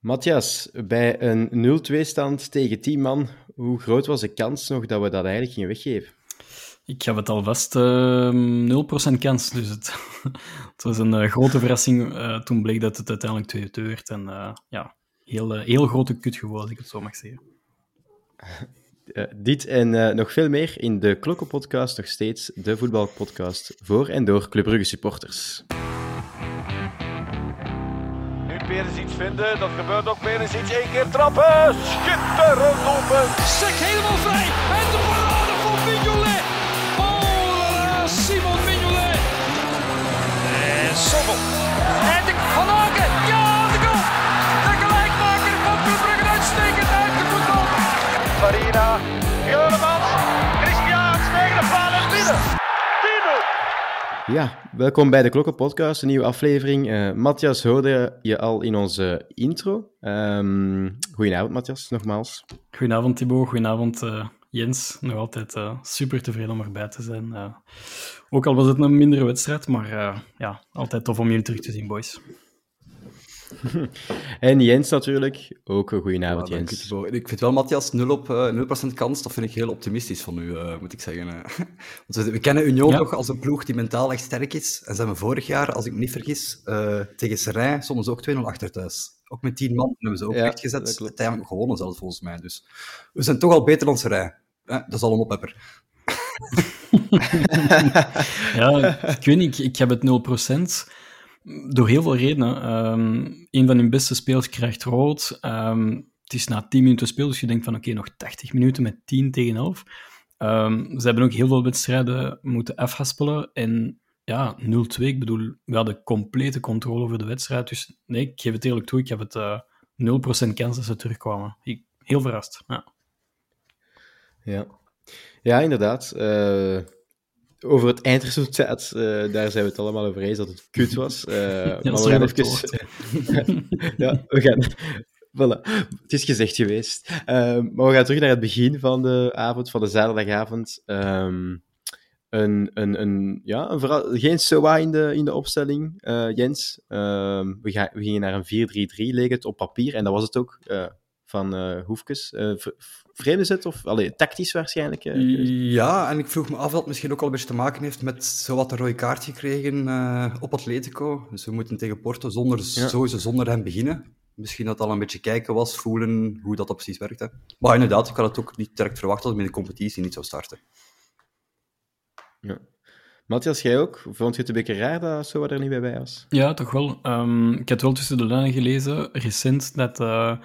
Matthias, bij een 0-2 stand tegen 10 man, hoe groot was de kans nog dat we dat eigenlijk gingen weggeven? Ik gaf het alvast uh, 0% kans. Dus het, het was een uh, grote verrassing. Uh, toen bleek dat het uiteindelijk 2-2 werd. En uh, ja, heel, heel grote kutgevoel, als ik het zo mag zeggen. dit en nog veel meer in de Klokkenpodcast, nog steeds de voetbalpodcast voor en door Club Brugge supporters. Nu Perisic vinden, dat gebeurt ook. Perisic één keer trappen, schitterend open. Sek helemaal vrij en de parade van Mignolet. Oh, Simon Mignolet. En Sommel. En de Van ja, de goal. De gelijkmaker van Brugge uitstekend uit de voetbal. Farina, Juremans, Ja, welkom bij de Klokkenpodcast, een nieuwe aflevering. Uh, Matthias hoorde je al in onze intro. Um, goedenavond, Matthias, nogmaals. Goedenavond, Thibaut. Goedenavond, uh, Jens. Nog altijd uh, super tevreden om erbij te zijn. ook al was het een mindere wedstrijd, maar ja, altijd tof om jullie terug te zien, boys. en Jens natuurlijk. Ook een goedenavond, ja, Jens. Ik, ik vind wel, Matthias, 0 op uh, 0% kans. Dat vind ik heel optimistisch van u, uh, moet ik zeggen. Want we, we kennen Union ja. toch als een ploeg die mentaal echt sterk is. En zijn we vorig jaar, als ik me niet vergis, uh, tegen Serrain soms ook 2-0 achter thuis. Ook met 10 man hebben ze ook ja, echt gezet. Uiteindelijk gewonnen zelfs, volgens mij. Dus we zijn toch al beter dan Serrain. dat is al een oppepper. ja, ik weet niet, ik, ik heb het 0%. Door heel veel redenen. Um, een van hun beste spelers krijgt rood. Um, het is na 10 minuten speel, dus je denkt van oké, nog 80 minuten met 10 tegen 11. Um, ze hebben ook heel veel wedstrijden moeten afhaspelen. En ja, 0-2, ik bedoel, we hadden complete controle over de wedstrijd. Dus nee, ik geef het eerlijk toe, ik heb het uh, 0% kans dat ze terugkwamen. Ik, heel verrast, ja. Ja, ja inderdaad. Uh over het eindresultaat, uh, daar zijn we het allemaal over eens dat het kut was. Uh, ja, maar we gaan even... ja, we gaan... Voilà, het is gezegd geweest. Uh, maar we gaan terug naar het begin van de avond, van de zaterdagavond. Um, een, een, een, ja, een geen SOA in de, in de opstelling, Jens. Ehm, we, ga, we gingen naar een 4-3-3, leek het op papier. En dat was het ook van Hoefkes. Vreemde zet of allee, tactisch waarschijnlijk? Uh, ja, en ik vroeg me af of dat misschien ook al een beetje te maken heeft met zowat een rode kaart gekregen op Atletico. Dus we moeten tegen Porto zonder, ja. sowieso zonder hem beginnen. Misschien dat al een beetje kijken was, voelen hoe dat, dat precies werkte. Maar inderdaad, ik had het ook niet direct verwacht dat hij met de competitie niet zou starten. Ja. Matthias, jij ook? Vond je het een beetje raar dat zo er niet bij was? Ja, toch wel. Um, ik heb wel tussen de lijnen gelezen, recent, dat uh,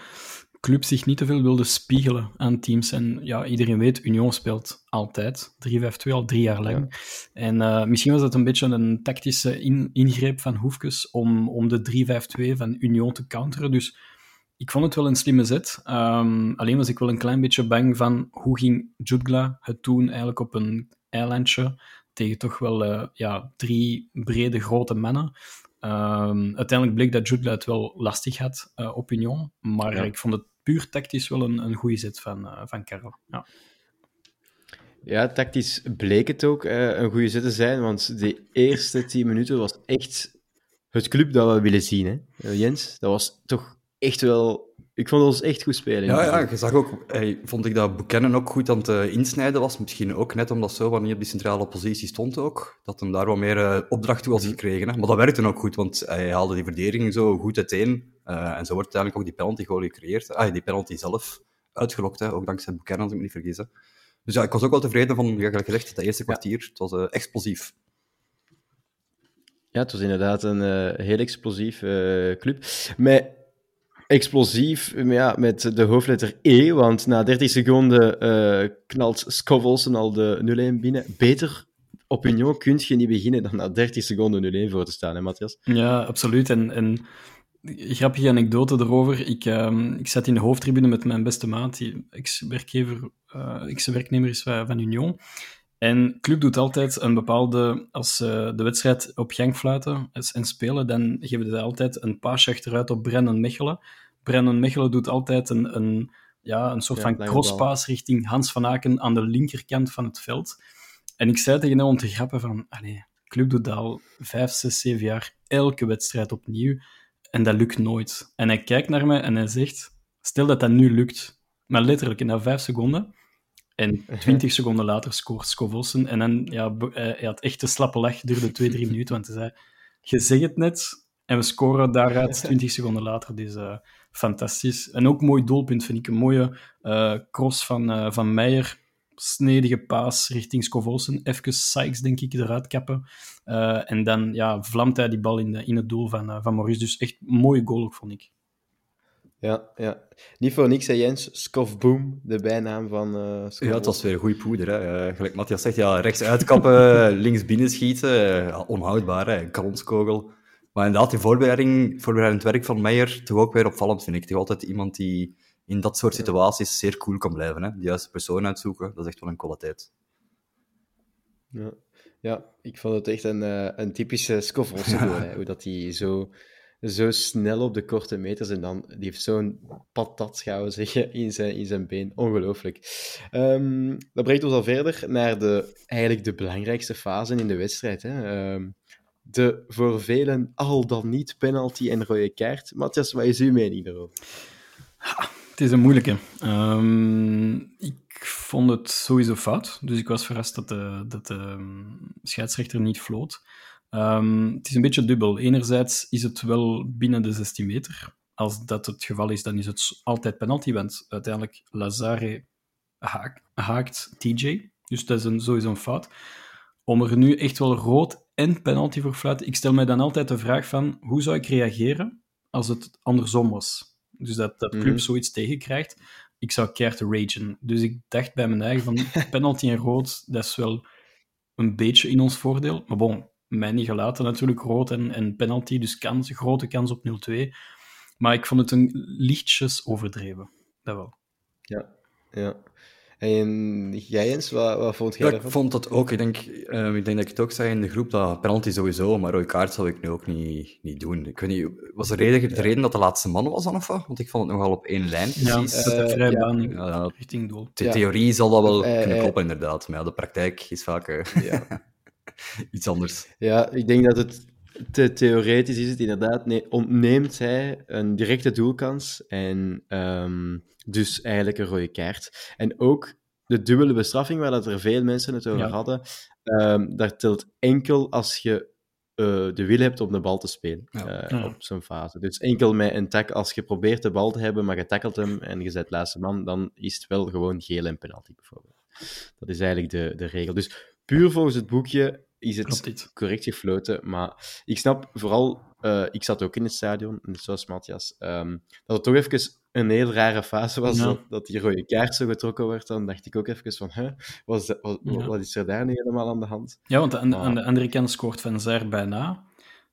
club zich niet te veel wilde spiegelen aan teams. En ja, iedereen weet, Union speelt altijd 3-5-2 al drie jaar lang. Ja. En uh, misschien was dat een beetje een tactische in, ingreep van Hoefkes om, om de 3-5-2 van Union te counteren. Dus ik vond het wel een slimme zet. Um, alleen was ik wel een klein beetje bang van hoe ging Jutgla het doen eigenlijk op een eilandje tegen toch wel uh, ja, drie brede grote mannen. Um, uiteindelijk bleek dat Jutgla het wel lastig had uh, op Union, maar ja. ik vond het puur tactisch wel een, een goede zet van, uh, van Karel. Ja. ja, tactisch bleek het ook uh, een goede zet te zijn, want de eerste tien minuten was echt het club dat we willen zien. Hè? Uh, Jens, dat was toch echt wel... Ik vond ons echt goed spelen. Ja, ja je zag ook, hey, vond ik dat Buchanan ook goed aan het uh, insnijden was. Misschien ook net omdat zo wanneer op die centrale positie stond ook. Dat hem daar wat meer uh, opdracht toe had gekregen. Hè. Maar dat werkte ook goed, want hij haalde die verdediging zo goed uiteen. Uh, en zo wordt uiteindelijk ook die penalty goal gecreëerd. Ah, die penalty zelf uitgelokt, hè, ook dankzij Buchanan, als ik me niet vergis. Dus ja, ik was ook wel tevreden van, ja, gelijk gezegd, dat eerste kwartier. Ja. Het was uh, explosief. Ja, het was inderdaad een uh, heel explosief uh, club. Met explosief ja, met de hoofdletter E, want na 30 seconden uh, knalt Scovelsen al de 0-1 binnen. Beter op Union kun je niet beginnen dan na 30 seconden 0-1 voor te staan, hè, Matthias? Ja, absoluut. En, en grappige anekdote erover. Ik, uh, ik zat in de hoofdtribune met mijn beste maat, die ex-werkgever, uh, ex-werknemer is van Union. En club doet altijd een bepaalde, als ze uh, de wedstrijd op gang fluiten en spelen, dan geven ze altijd een paasje achteruit op Brennan Mechelen. Brennan Mechelen doet altijd een, een, ja, een soort ja, van crosspaas richting Hans van Aken aan de linkerkant van het veld. En ik zei tegen hem om te grappen van, allee, club doet dat al vijf, zes, zeven jaar elke wedstrijd opnieuw En dat lukt nooit. En hij kijkt naar mij en hij zegt, stel dat dat nu lukt. Maar letterlijk, in dat vijf seconden. En twintig seconden later scoort Scovolsen. En dan, ja, hij had echt een slappe lach, duurde twee, drie minuten, want hij zei, je zegt het net, en we scoren daaruit 20 seconden later. Dus eh, fantastisch. En ook mooi doelpunt, vind ik. Een mooie eh, cross van, eh, van Meijer. Snedige paas richting Scovolsen. Even Sykes, denk ik, eruit kappen. Eh, en dan ja, vlamt hij die bal in, de, in het doel van, eh, van Maurice. Dus echt een mooie goal, ook, vond ik. Ja, ja. Niet voor niks, hè, Jens. Scoff Boom, de bijnaam van eh Scoff Ja, het was weer goede poeder. Hè. Gelijk Matthias zegt, ja, rechts uitkappen, links binnenschieten. eh, ja, onhoudbaar, hè. een kanonskogel. Maar inderdaad, in voorbereiding, voorbereidend werk van Meijer toch ook weer opvallend, vind ik. Toch altijd iemand die in dat soort situaties zeer cool kan blijven. Hè. De juiste persoon uitzoeken, dat is echt wel een kwaliteit. Ja. ja, ik vond het echt een, eh, een typische Scoff goal. hè. Hoe dat hij zo, zo snel op de korte meters en dan... Die heeft zo'n patat, gaan we zeggen, in zijn, in zijn been. Ongelooflijk. Ehm, dat brengt ons al verder naar de, eigenlijk de belangrijkste fase in de wedstrijd. Hè. Ehm, de voor velen al dan niet penalty en rode kaart. Matthias, wat is uw mening daarover? Het is een moeilijke. Ehm, ik vond het sowieso fout. Dus ik was verrast dat de, dat ehm, scheidsrechter niet floot. Ehm, het is een beetje dubbel. Enerzijds is het wel binnen de 16 meter. Als dat het geval is, dan is het altijd penalty. Want uiteindelijk Lazare haak- haakt TJ. Dus dat is een, sowieso een fout. Om er nu echt wel rood en penalty voor fluiten. Ik stel mij dan altijd de vraag van, hoe zou ik reageren als het andersom was? Dus dat, dat club Mhm. zoiets tegenkrijgt. Ik zou keihard ragen. Dus ik dacht bij mijn eigen van, penalty en rood, dat is wel een beetje in ons voordeel. Maar bon, mij niet gelaten natuurlijk, rood en, en penalty, dus kans, grote kans op 0-2. Maar ik vond het een lichtjes overdreven. Dat wel. Ja, ja. En jij, Jens, wat, wat vond jij Ja, ik vond dat ook. Ik denk, eh, ik denk dat ik het ook zei in de groep, dat penalty sowieso, maar rode kaart zou ik nu ook niet, niet doen. Ik weet niet, was de reden, de reden dat de laatste man was dan of wat? Want ik vond het nogal op één lijn Ja, precies. Eh, ja. baan Ja, ja, richting doel. de theorie zal dat wel Eh, kunnen kloppen, inderdaad. Maar ja, de praktijk is vaak eh, Ja. iets anders. Ja, ik denk dat het te theoretisch is het inderdaad. Nee, ontneemt hij een directe doelkans en ehm, dus eigenlijk een rode kaart. En ook de dubbele bestraffing, waar dat er veel mensen het over Ja. hadden, ehm dat telt enkel als je eh, de wil hebt om de bal te spelen Ja. eh, Ja. op zo'n fase. Dus enkel met een tak, als je probeert de bal te hebben, maar je tackelt hem en je zet laatste man, dan is het wel gewoon geel en penalty bijvoorbeeld. Dat is eigenlijk de, de regel. Dus puur volgens het boekje is het correct gefloten. Maar ik snap vooral, eh, ik zat ook in het stadion, net zoals Matthias, ehm, dat het toch even een heel rare fase was Ja. dat, dat die rode kaart zo getrokken werd. Dan dacht ik ook even van, wat, is- wat, Ja. wat is er daar nu helemaal aan de hand? Ja, want aan, de andere kant scoort Van Zijr bijna.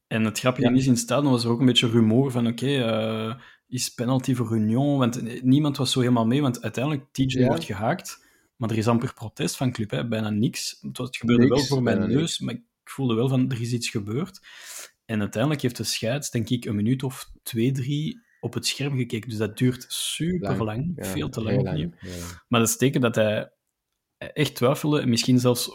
En het grappige Ja. is, in het stadion was er ook een beetje rumoer van, oké, eh, is penalty voor Union? Want niemand was zo helemaal mee, want uiteindelijk, TJ wordt gehaakt, maar er is amper protest van club, hè? bijna niks. Het, gebeurde Niks, wel voor mijn neus, maar ik voelde wel van, er is iets gebeurd. En uiteindelijk heeft de scheids, denk ik, een minuut of twee, drie op het scherm gekeken. Dus dat duurt super lang, Ja, veel te lang opnieuw. Ja. Maar dat is teken dat hij echt twijfelde en misschien zelfs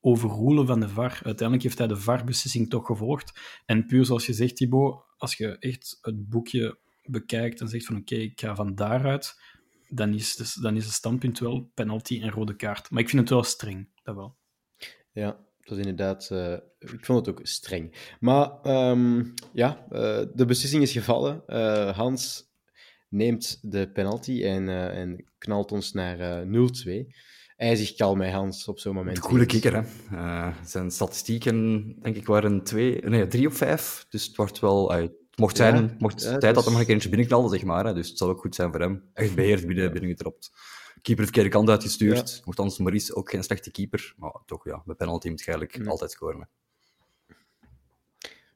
overroelen van de VAR. Uiteindelijk heeft hij de VAR-beslissing toch gevolgd. En puur zoals je zegt, Thibaut, als je echt het boekje bekijkt en zegt van oké, ik ga van daaruit, dan is, dus, dan is het standpunt wel penalty en rode kaart. Maar ik vind het wel streng, dat wel. Ja, dat is inderdaad... eh, ik vond het ook streng. Maar ehm, ja, eh, de beslissing is gevallen. Eh, Hans neemt de penalty en, eh, en knalt ons naar eh 0-2. IJzig kalm, hè, Hans, op zo'n moment. Een coole kikker, hè. Eh, zijn statistieken, denk ik, waren twee, nee, drie op vijf. Dus het wordt wel... het mocht zijn, Ja, mocht ja, tijd dat is- nog een keertje binnenknalde, zeg maar. Hè. Dus het zal ook goed zijn voor hem. Echt beheerd binnen, binnengetrapt. Keeper de verkeerde kant uitgestuurd. Nochtans, Maurice ook geen slechte keeper. Maar toch, ja, bij penalty moet je eigenlijk altijd scoren. hè.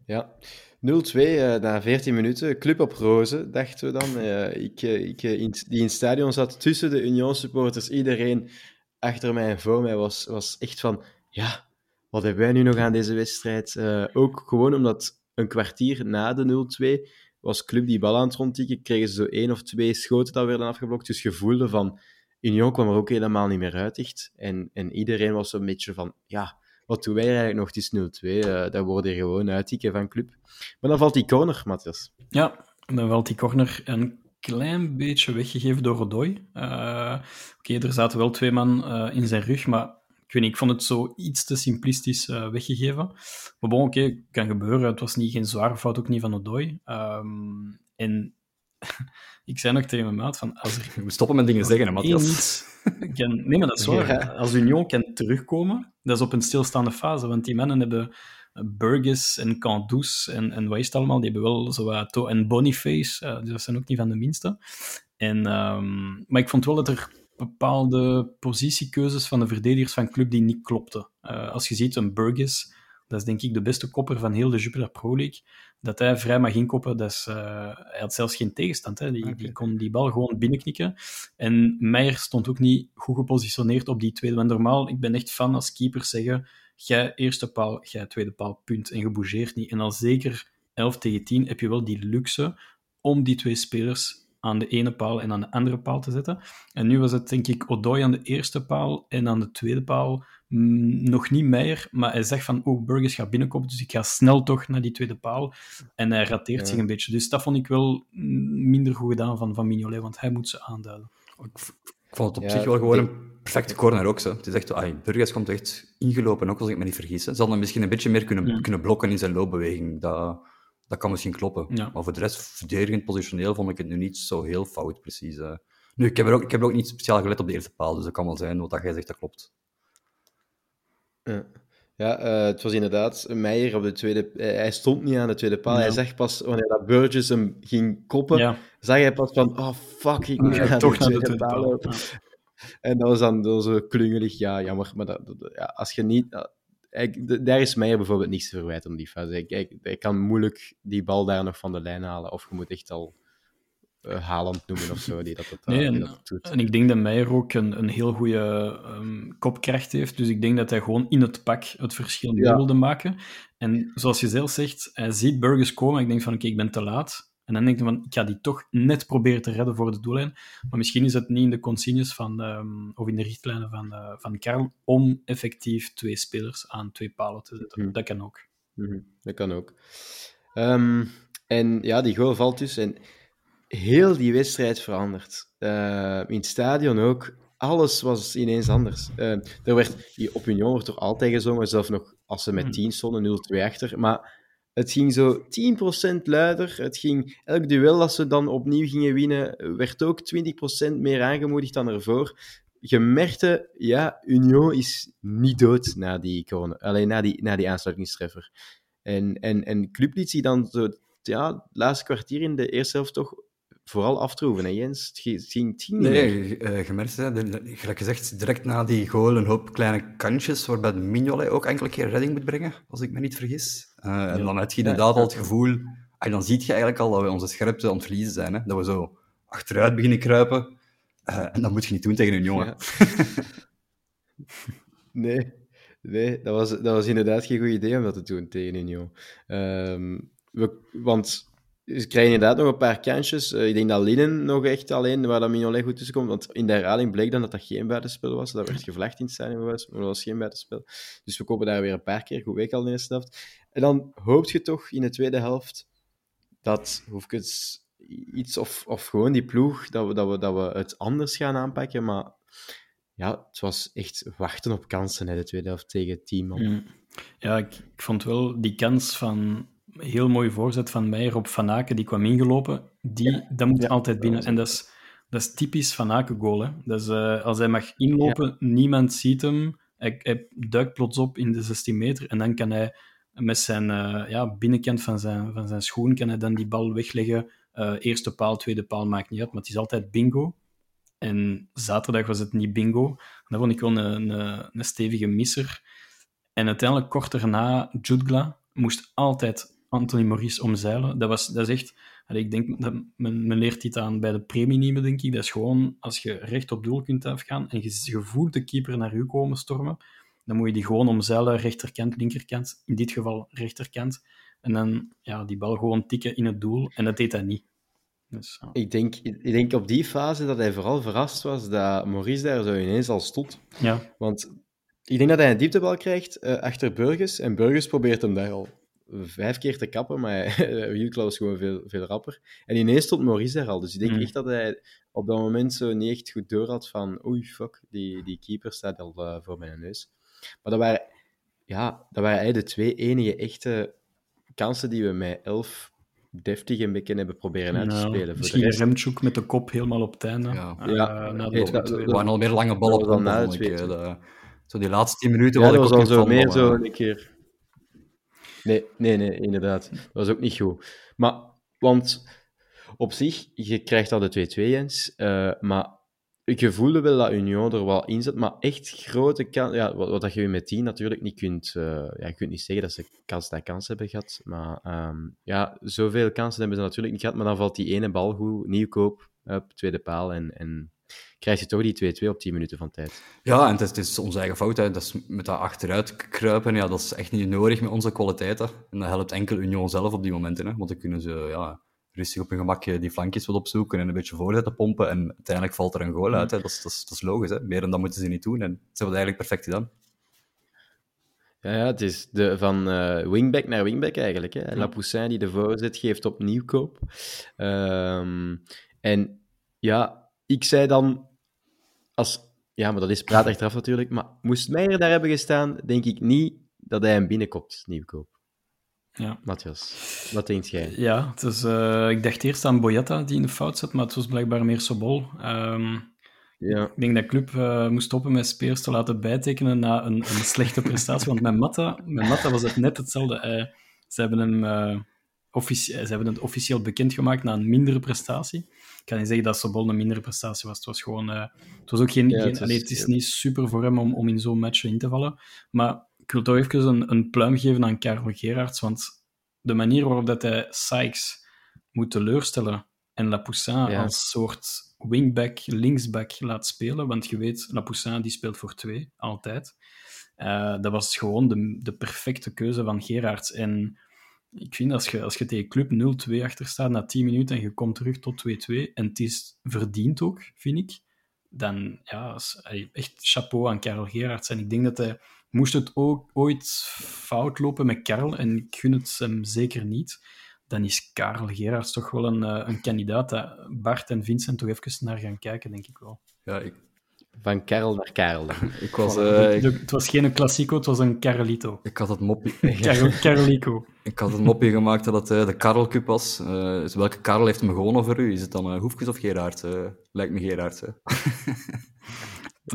Ja, 0-2 eh, na 14 minuten. Club op rozen, dachten we dan. Eh, ik, eh, ik, in, die in het stadion zat tussen de Union-supporters. Iedereen achter mij en voor mij was, was echt van... Ja, wat hebben wij nu nog aan deze wedstrijd? Ook gewoon omdat een kwartier na de 0-2 was Club die bal aan het rondtikken. Kregen ze zo één of twee schoten dat werden afgeblokt. Dus je voelde van... Union kwam er ook helemaal niet meer uit, echt. En, en iedereen was zo'n beetje van... Ja, wat doen wij eigenlijk nog? Het is 0-2, uh, dat wordt hier gewoon uittikken van club. Maar dan valt die corner, Matthias. Ja, dan valt die corner een klein beetje weggegeven door Rodoy. Uh, Oké, er zaten wel twee man uh, in zijn rug, maar ik weet niet, ik vond het zo iets te simplistisch uh, weggegeven. Maar bon, oké, okay, kan gebeuren. Het was niet geen zware fout, ook niet van Odoi. Um, en ik zei nog tegen mijn maat van... Als er We stoppen met dingen zeggen, hè, Matthias. Kan... Nee, maar dat is waar. Ja. Als Union kan terugkomen, dat is op een stilstaande fase. Want die mannen hebben Burgess en Candous en, en wat is het allemaal? Die hebben wel zo wat... En Boniface, uh, dus dat zijn ook niet van de minste. En, um, maar ik vond wel dat er bepaalde positiekeuzes van de verdedigers van club die niet klopten. Uh, als je ziet, een Burgess, dat is denk ik de beste kopper van heel de Jupiler Pro League, dat hij vrij mag inkoppen, dat is, uh, hij had zelfs geen tegenstand. Hè. Die, okay. die kon die bal gewoon binnenknikken. En Meijer stond ook niet goed gepositioneerd op die tweede. Want normaal, ik ben echt fan als keeper zeggen, jij eerste paal, jij tweede paal, punt. En je bougeert niet. En al zeker 11 tegen 10 heb je wel die luxe om die twee spelers aan de ene paal en aan de andere paal te zetten. En nu was het denk ik Odoi aan de eerste paal en aan de tweede paal mm, nog niet Meijer, maar hij zegt van, oh, Burgess gaat binnenkomen, dus ik ga snel toch naar die tweede paal. En hij rateert ja. zich een beetje. Dus dat vond ik wel minder goed gedaan van, van Mignolet, want hij moet ze aanduiden. Ik, ik vond het op ja, zich wel gewoon een perfecte corner ook. Zo. Het is echt, ay, Burgess komt echt ingelopen, ook als ik me niet vergis. Ze hadden misschien een beetje meer kunnen, ja. kunnen blokken in zijn loopbeweging. Dat dat kan misschien kloppen. Ja. Maar voor de rest, verdedigend positioneel, vond ik het nu niet zo heel fout, precies. Uh. Nu, ik heb, er ook, ik heb er ook niet speciaal gelet op de eerste paal, dus dat kan wel zijn wat jij zegt, dat klopt. Ja, ja uh, het was inderdaad Meijer op de tweede... Hij stond niet aan de tweede paal. Ja. Hij zag pas, wanneer dat Burgess hem ging koppen, ja. zag hij pas van, oh fuck, ik moet ja, toch naar de tweede paal lopen. En dat was dan zo klungelig, ja, jammer. Maar dat, dat, ja, als je niet ik, daar is mij bijvoorbeeld niets te verwijten om die fase. Ik, ik, ik, kan moeilijk die bal daar nog van de lijn halen. Of je moet echt al uh, Haaland noemen of zo. Die dat, dat, nee, die en, dat doet. en ik denk dat Meijer ook een, een heel goede um, kopkracht heeft. Dus ik denk dat hij gewoon in het pak het verschil ja. wilde maken. En zoals je zelf zegt, hij ziet Burgers komen. En ik denk van, oké, okay, ik ben te laat. En dan denk je van, ik ga die toch net proberen te redden voor de doellijn. Maar misschien is het niet in de consignes van, um, of in de richtlijnen van, uh, van Karl om effectief twee spelers aan twee palen te zetten. Mm. Dat kan ook. Mm -hmm. Dat kan ook. Um, en ja, die goal valt dus. En heel die wedstrijd verandert. Uh, in het stadion ook. Alles was ineens anders. Uh, er werd, op Union wordt er altijd gezongen, zelfs nog als ze met 10 stonden, 0-2 achter. Maar het ging zo 10% luider. Het ging, elk duel dat ze dan opnieuw gingen winnen, werd ook 20% meer aangemoedigd dan ervoor. Je merkte, ja, Union is niet dood na die, corona, alleen na die, na die aansluitingstreffer. En, en, en Club liet zich dan zo, ja, het laatste kwartier in de eerste helft toch vooral aftroeven, hè Jens? Het ging, niet Nee, uh, je merkt, gelijk gezegd, direct na die goal een hoop kleine kantjes, waarbij Mignolet ook enkele keer redding moet brengen, als ik me niet vergis. Ja. En dan heb je inderdaad al het gevoel... En dan zie je eigenlijk al dat we onze scherpte aan het verliezen zijn. Hè? Dat we zo achteruit beginnen kruipen. Uh, en dat moet je niet doen tegen een jongen. Nee, nee dat, was, dat was inderdaad geen goed idee om dat te doen tegen een jongen. Um, we, want ze krijgen inderdaad nog een paar kansjes. Uh, ik denk dat Linnen nog echt alleen, waar dat Mignolet goed tussen komt. Want in de herhaling bleek dan dat dat geen buitenspel was. Dat werd gevlacht in het stadion, maar dat was geen buitenspel. Dus we kopen daar weer een paar keer. Goed week al in de. En dan hoop je toch in de tweede helft dat, hoef ik iets of, of gewoon die ploeg, dat we, dat, we, dat we het anders gaan aanpakken. Maar ja, het was echt wachten op kansen in de tweede helft tegen het team. Mm. Ja, ik, ik vond wel die kans van heel mooie voorzet van Meijer op Van Aken, die kwam ingelopen. Die, ja. Dat moet ja, altijd binnen. Dat en dat is, dat is typisch Van Aken goal. Hè. Dus, uh, als hij mag inlopen, ja. niemand ziet hem. Hij, hij, duikt plots op in de 16 meter en dan kan hij met zijn uh, ja, binnenkant van zijn, van zijn schoen kan hij dan die bal wegleggen. Uh, eerste paal, tweede paal, maakt niet uit, maar het is altijd bingo. En zaterdag was het niet bingo. Dat vond ik wel een, een, een stevige misser. En uiteindelijk, kort daarna, Jutgla moest altijd Anthony Maurice omzeilen. Dat, was, dat is echt... Ik denk, dat men, leert dit aan bij de premieniemen, denk ik. Dat is gewoon, als je recht op doel kunt afgaan en je, je voelt de keeper naar u komen stormen, dan moet je die gewoon omzeilen, rechterkant, linkerkant. In dit geval rechterkant. En dan ja, die bal gewoon tikken in het doel. En dat deed hij niet. Dus, ja. ik, denk, ik denk op die fase dat hij vooral verrast was dat Maurice daar zo ineens al stond. Ja. Want ik denk dat hij een dieptebal krijgt eh, achter Burgers. En Burgers probeert hem daar al vijf keer te kappen, maar Wielkla was gewoon veel, veel rapper. En ineens stond Maurice daar al. Dus ik denk Mm. echt dat hij op dat moment zo niet echt goed door had van oei, fuck, die, die keeper staat al eh, voor mijn neus. Maar dat waren, ja, dat waren eigenlijk de twee enige echte kansen die we met elf deftig een beetje hebben proberen uit te spelen. Voor misschien de Remchuk met de kop helemaal op het einde. Ja. Eh, Ja. dat- Er waren al meer lange ballen op dan na de Zo die laatste tien minuten ja, was dat ik niet zo van, meer zo een keer... Nee, nee, nee, inderdaad. Dat was ook niet goed. Maar, want op zich, je krijgt al de 2-2, Jens. eh, maar je voelde wel dat Union er wel in zat. Maar echt grote kans... Ja, wat, wat je met 10 natuurlijk niet kunt... eh, ja, je kunt niet zeggen dat ze kans na kans hebben gehad. Maar ehm, ja, zoveel kansen hebben ze natuurlijk niet gehad. Maar dan valt die ene bal goed, nieuwkoop, op tweede paal. En, en krijg je toch die 2-2 op 10 minuten van tijd. Ja, en het is, het is onze eigen fout. Hè. Dat is met dat achteruit kruipen, ja, dat is echt niet nodig met onze kwaliteiten. En dat helpt enkel Union zelf op die momenten. Hè. Want dan kunnen ze ja, rustig op hun gemak die flankjes wat opzoeken en een beetje voorzetten pompen. En uiteindelijk valt er een goal uit. Hè. Dat, is, dat, is, dat is logisch. Hè. Meer dan dat moeten ze niet doen. En ze hebben het eigenlijk perfect gedaan. Ja, ja, het is de, van eh, wingback naar wingback eigenlijk. Hè. Lapoussin die de voorzet geeft op nieuwkoop. Ehm, en ja, ik zei dan, als, ja, maar dat is praat achteraf natuurlijk, maar moest Meijer daar hebben gestaan, denk ik niet dat hij hem binnenkopt, nieuwkoop. Ja. Matthias, wat denk jij? Ja, het is, eh, ik dacht eerst aan Boyata die in de fout zat, maar het was blijkbaar meer Sobol. Ehm, Ja, ik denk dat Club eh, moest stoppen met Speers te laten bijtekenen na een, een slechte prestatie. Want met Matta, met Matta was het net hetzelfde. Hij- ze, hebben hem, eh, officie- ze hebben het officieel bekendgemaakt na een mindere prestatie. Ik kan niet zeggen dat Sobol een mindere prestatie was. Het was gewoon... eh, het was ook geen... Ja, geen- het is- allee, het is ja. niet super voor hem om, om in zo'n match in te vallen. Maar ik wil toch even een, een pluim geven aan Karel Gerards, want de manier waarop dat hij Sykes moet teleurstellen en Lapoussin Ja. als soort wingback, linksback laat spelen, want je weet, Lapoussin die speelt voor twee, altijd. Eh, dat was gewoon de, de perfecte keuze van Gerards. En ik vind, als je, als je tegen Club 0-2 achter staat na 10 minuten en je komt terug tot 2-2, en het is verdiend ook, vind ik, dan ja, echt chapeau aan Karel Gerards. En ik denk dat hij, moest het ook ooit fout lopen met Karel, en ik gun het hem zeker niet, dan is Karel Gerards toch wel een, eh, een kandidaat dat Bart en Vincent toch even naar gaan kijken, denk ik wel. Ja, ik, van Karel naar Karel. ik, was, eh, het was geen Classico, het was een Carolito. ik had het mopje... Karel, Carolico. Ik had een mopje gemaakt dat het eh, de Karel Cup was. Dus welke Karel heeft hem gewonnen voor u? Is het dan Hoefkes of Gerard? Eh, lijkt me Gerard.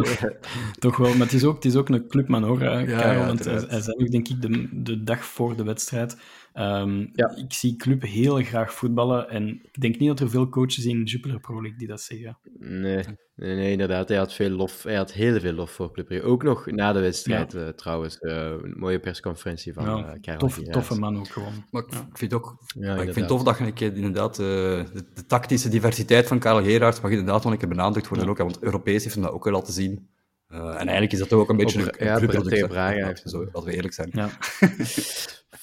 Toch wel, maar het is ook, het is ook een clubman hoor, Ja, Karel. ja, want hij, hij zei ook, denk ik, de, de dag voor de wedstrijd. Ehm, Ja. Ik zie club heel graag voetballen en ik denk niet dat er veel coaches in Jupiler Pro League die dat zeggen. Nee, nee, nee, inderdaad. Hij had, veel lof, hij had heel veel lof voor Club Brugge. Ook nog na de wedstrijd, eh, trouwens. eh, een mooie persconferentie van Ja, eh Karel tof, toffe man ook gewoon. Maar ik, Ja. ik vind ook... Ja, maar ik vind het tof dat je een keer inderdaad... eh, de, de tactische diversiteit van Karel Gerard mag inderdaad wel een keer benadrukt worden. Ook, want Europees heeft hem dat ook wel laten zien. Eh, en eigenlijk is dat ook een beetje Op- een, ja. Braga heeft zo, Laten we eerlijk zijn. Ja.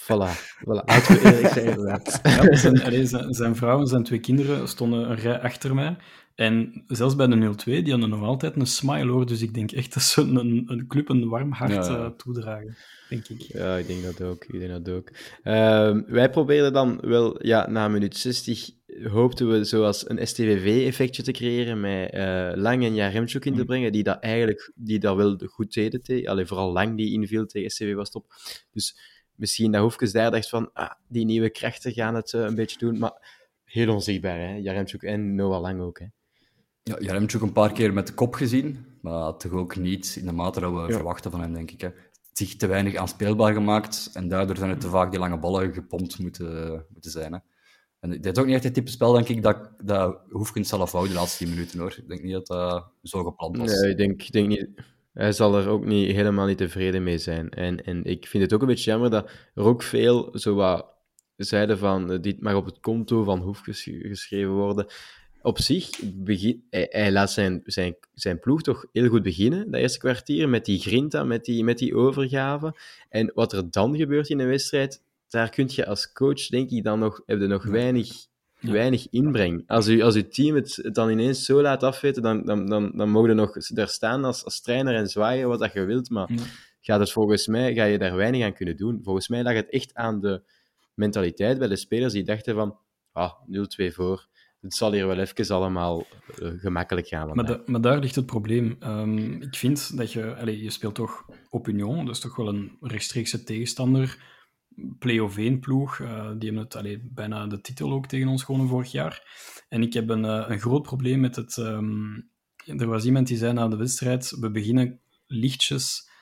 Voilà, voilà. Laten we eerlijk zijn, inderdaad. Ja, zijn, allee, zijn, zijn vrouw en zijn twee kinderen stonden een rij achter mij. En zelfs bij de 0-2, die hadden nog altijd een smile hoor. Dus ik denk echt dat ze een, een club een warm hart Ja, eh, toedragen. Denk ik. Ja, ik denk dat ook. Ik denk dat ook. Ehm, wij probeerden dan wel, ja, na minuut 60 hoopten we zoals een STVV-effectje te creëren met eh, Lang en Jaremchuk in te brengen, die dat eigenlijk die dat wel goed deden. Tegen, allee, vooral Lang die inviel tegen STV was top. Dus misschien dat Hoefkes daar dacht van, ah, die nieuwe krachten gaan het eh, een beetje doen, maar heel onzichtbaar, hè. Jaremchuk en Noah Lang ook, hè. Ja, Jaremchuk een paar keer met de kop gezien, maar toch ook niet in de mate dat we verwachten van hem, denk ik. Hè. Zich te weinig aanspeelbaar gemaakt en daardoor zijn het te vaak die lange ballen gepompt moeten, moeten zijn. Hè. En dit is ook niet echt het type spel, denk ik, dat, dat Hoefkens zelf houdt de laatste 10 minuten. Hoor. Ik denk niet dat dat zo gepland was. Nee, ik denk, ik denk niet. Hij zal er ook niet, helemaal niet tevreden mee zijn. En, en ik vind het ook een beetje jammer dat er ook veel zo wat zeiden van eh, dit mag op het konto van Hoef ges- geschreven worden. Op zich, begin, hij, hij laat zijn, zijn, zijn ploeg toch heel goed beginnen, dat eerste kwartier, met die grinta, met die, met die overgave. En wat er dan gebeurt in een wedstrijd, daar kun je als coach, denk ik, dan nog, heb je nog weinig weinig inbreng. Als, u, als uw team het, het dan ineens zo laat afweten, dan, dan, dan, dan mogen je nog daar staan als, als trainer en zwaaien wat dat je wilt, maar Ja. gaat het volgens mij, ga je daar weinig aan kunnen doen. Volgens mij lag het echt aan de mentaliteit bij de spelers die dachten van, ah, 0-2 voor, het zal hier wel even allemaal eh, gemakkelijk gaan. Maar, da- maar daar ligt het probleem. Ehm, ik vind dat je... Allee, je speelt toch op Union, dat is toch wel een rechtstreekse tegenstander. Play-off 1-ploeg, eh, die hebben het allee, bijna de titel ook tegen ons gewonnen vorig jaar. En ik heb een, eh, een groot probleem met het... ehm, er was iemand die zei na de wedstrijd, we beginnen lichtjes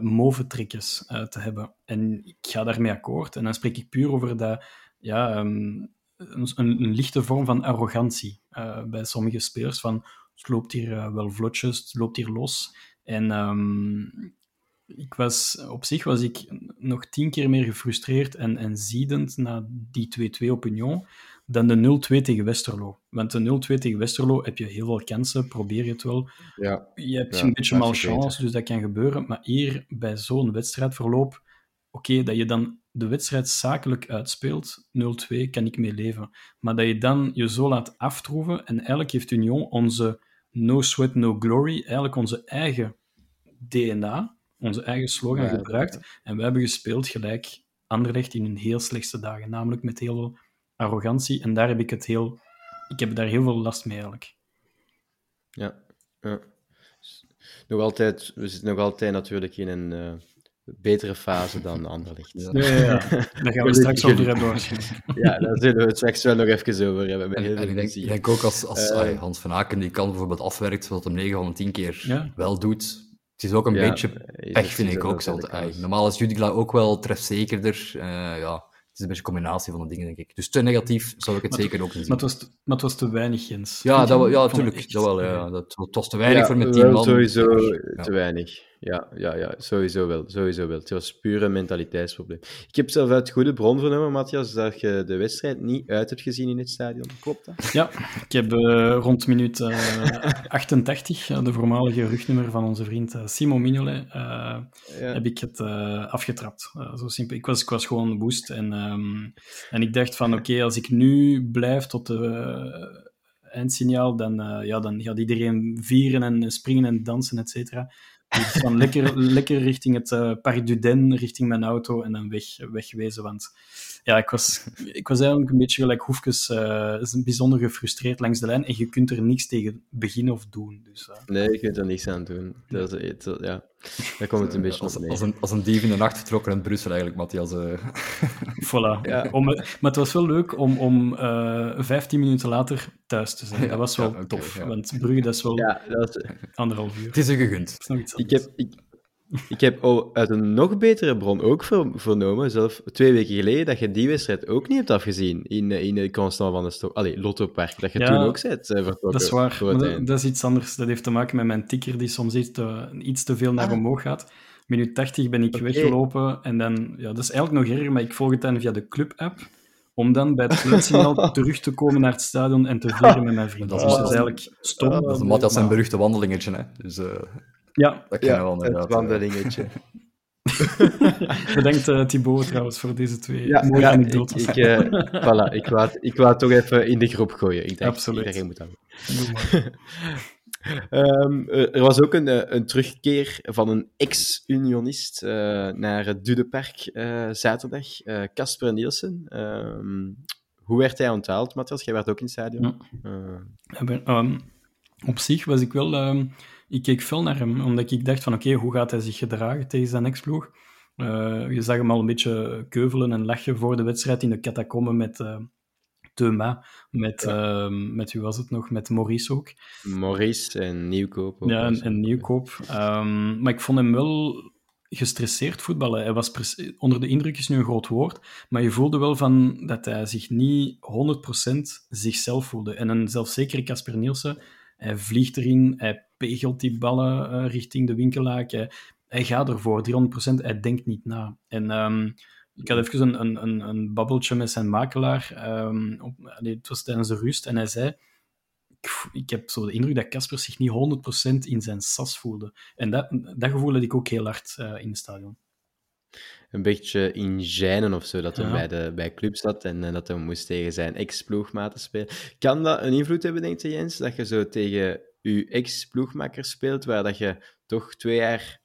mauve trekjes eh, te hebben. En ik ga daarmee akkoord. En dan spreek ik puur over dat... Ja, ehm, een, lichte vorm van arrogantie eh, bij sommige spelers. Van, het loopt hier eh, wel vlotjes, het loopt hier los. En ehm, ik was, op zich was ik nog tien keer meer gefrustreerd en, en ziedend na die 2-2 op Union dan de 0-2 tegen Westerlo. Want de 0-2 tegen Westerlo heb je heel veel kansen, probeer je het wel. Ja, Je hebt Ja, een beetje malchance, dus dat kan gebeuren. Maar hier, bij zo'n wedstrijdverloop, oké, dat je dan de wedstrijd zakelijk uitspeelt, 0-2, kan ik mee leven. Maar dat je dan je zo laat aftroeven, en eigenlijk heeft Union onze no sweat, no glory, eigenlijk onze eigen DNA, onze eigen slogan Ja, gebruikt. En we hebben gespeeld gelijk Anderlecht in hun heel slechtste dagen, namelijk met heel veel arrogantie. En daar heb ik het heel... Ik heb daar heel veel last mee, eigenlijk. ja, ja. Nog altijd, we zitten nog altijd natuurlijk in een eh, betere fase dan Anderlecht. Ja. Ja, ja, ja. Daar gaan we straks over hebben waarschijnlijk. Ja, daar zullen we het straks wel nog even over hebben. Met En, heel en veel ik denk, ik plezier. denk ook als, als Eh, Hans van Aken die kan bijvoorbeeld afwerkt, wat hem 9 van de 10 keer Ja. wel doet. Het is ook een Ja, beetje is pech, vind ik ook. normaal is Judicla ook wel trefzekerder. eh ja, het is een beetje een combinatie van de dingen, denk ik. Dus te negatief zou ik het Maar zeker ook niet zien. Maar het was, te- maar het was te weinig, Jens. Ja, dat, ja, natuurlijk. Dat wel, ja. Dat, het was te weinig Ja, voor met wel 10 man. sowieso Ja. te weinig. Ja, ja, ja sowieso wel. Sowieso wel. Het was puur een mentaliteitsprobleem. Ik heb zelf uit goede bron vernomen, Matthias, dat je de wedstrijd niet uit hebt gezien in het stadion. Klopt dat? Ja, ik heb eh, rond minuut eh, 88, eh, de voormalige rugnummer van onze vriend eh, Simon Mignolet, eh, Ja. heb ik het eh, afgetrapt. Eh, zo simpel. Ik was, ik was gewoon woest. En, ehm, en ik dacht van, oké, als ik nu blijf tot de eh, eindsignaal, dan, eh, ja, dan gaat iedereen vieren en springen en dansen, et cetera. Dus dan lekker, lekker richting het eh Parc du Den, richting mijn auto en dan weg, wegwezen. Want ja, ik was, ik was eigenlijk een beetje gelijk Hoefkes, eh, is een bijzonder gefrustreerd langs de lijn en je kunt er niks tegen beginnen of doen. Dus, eh, Nee, je kunt er niks aan doen. Dat is, het, ja, daar komt het een beetje als, op als, een, als een dief in de nacht vertrokken in Brussel, eigenlijk, Matthias. eh. Voilà. Ja. Om, maar het was wel leuk om, om eh 15 minuten later thuis te zijn. Ja, dat was wel ja, tof. ja. Want Brugge, dat is wel Ja, dat is, anderhalf uur. het is je gegund. Dat is nog iets ik heb, ik, ik heb al uit een nog betere bron ook ver- vernomen, zelf twee weken geleden, dat je die wedstrijd ook niet hebt afgezien in, eh, in de Constant van de Stok. Allee, Lotto Park. Dat je Ja, toen ook bent eh, vertrokken. Dat is waar. voor Maar het dat, is iets anders. Dat heeft te maken met mijn tikker die soms iets te, iets te veel naar Ah. omhoog gaat. Minuut 80 ben ik weggelopen en dan... Ja, dat is eigenlijk nog erger, maar ik volg het dan via de club-app om dan bij het fluitsignaal terug te komen naar het stadion en te vieren met mijn vrienden. Dat Dus is- dat is eigenlijk stom. Dat is Matthias zijn beruchte wandelingetje, hè. Dus eh, Ja, dat kennen Ja, we wel het inderdaad. eh. wandelingetje. bedankt eh, Thibaut trouwens voor deze twee Ja, mooie ja, ik, anekdotes. ik, eh, voilà, ik, wou het, ik wou het toch even in de groep gooien. Ik dacht, Absoluut. iedereen moet dat. Ehm, er was ook een, eh, een terugkeer van een ex-unionist eh, naar het Dudepark eh zaterdag, eh, Casper Nielsen. Ehm, hoe werd hij onthaald, Matthias? Jij werd ook in het stadion. Ja. Eh, ehm, op zich was ik wel... ehm, ik keek veel naar hem, omdat ik dacht van oké, hoe gaat hij zich gedragen tegen zijn ex-ploeg? Eh, je zag hem al een beetje keuvelen en lachen voor de wedstrijd in de catacomben met eh Thuma, met, ehm, met wie was het nog? Met Maurice ook. Maurice en Nieuwkoop. ook Ja, en, en Nieuwkoop. Ehm, maar ik vond hem wel gestresseerd voetballen. Hij was onder de indruk is nu een groot woord, maar je voelde wel van dat hij zich niet 100% zichzelf voelde. En een zelfzekere Casper Nielsen, hij vliegt erin, hij pegelt die ballen eh, richting de winkelhaak, hij, hij gaat ervoor, 300%, hij denkt niet na. En ehm, ik had even een, een, een, een babbeltje met zijn makelaar, ehm, op, allee, het was tijdens de rust, en hij zei ik, ik heb zo de indruk dat Casper zich niet 100% in zijn sas voelde. En dat, dat gevoel had ik ook heel hard eh, in het stadion. een beetje in gênen of zo, dat hij Ja. bij, de, bij club zat en, eh, dat hij moest tegen zijn ex-ploegmaten spelen. Kan dat een invloed hebben, denkt je, Jens, dat je zo tegen je ex-ploegmakker speelt, waar dat je toch twee jaar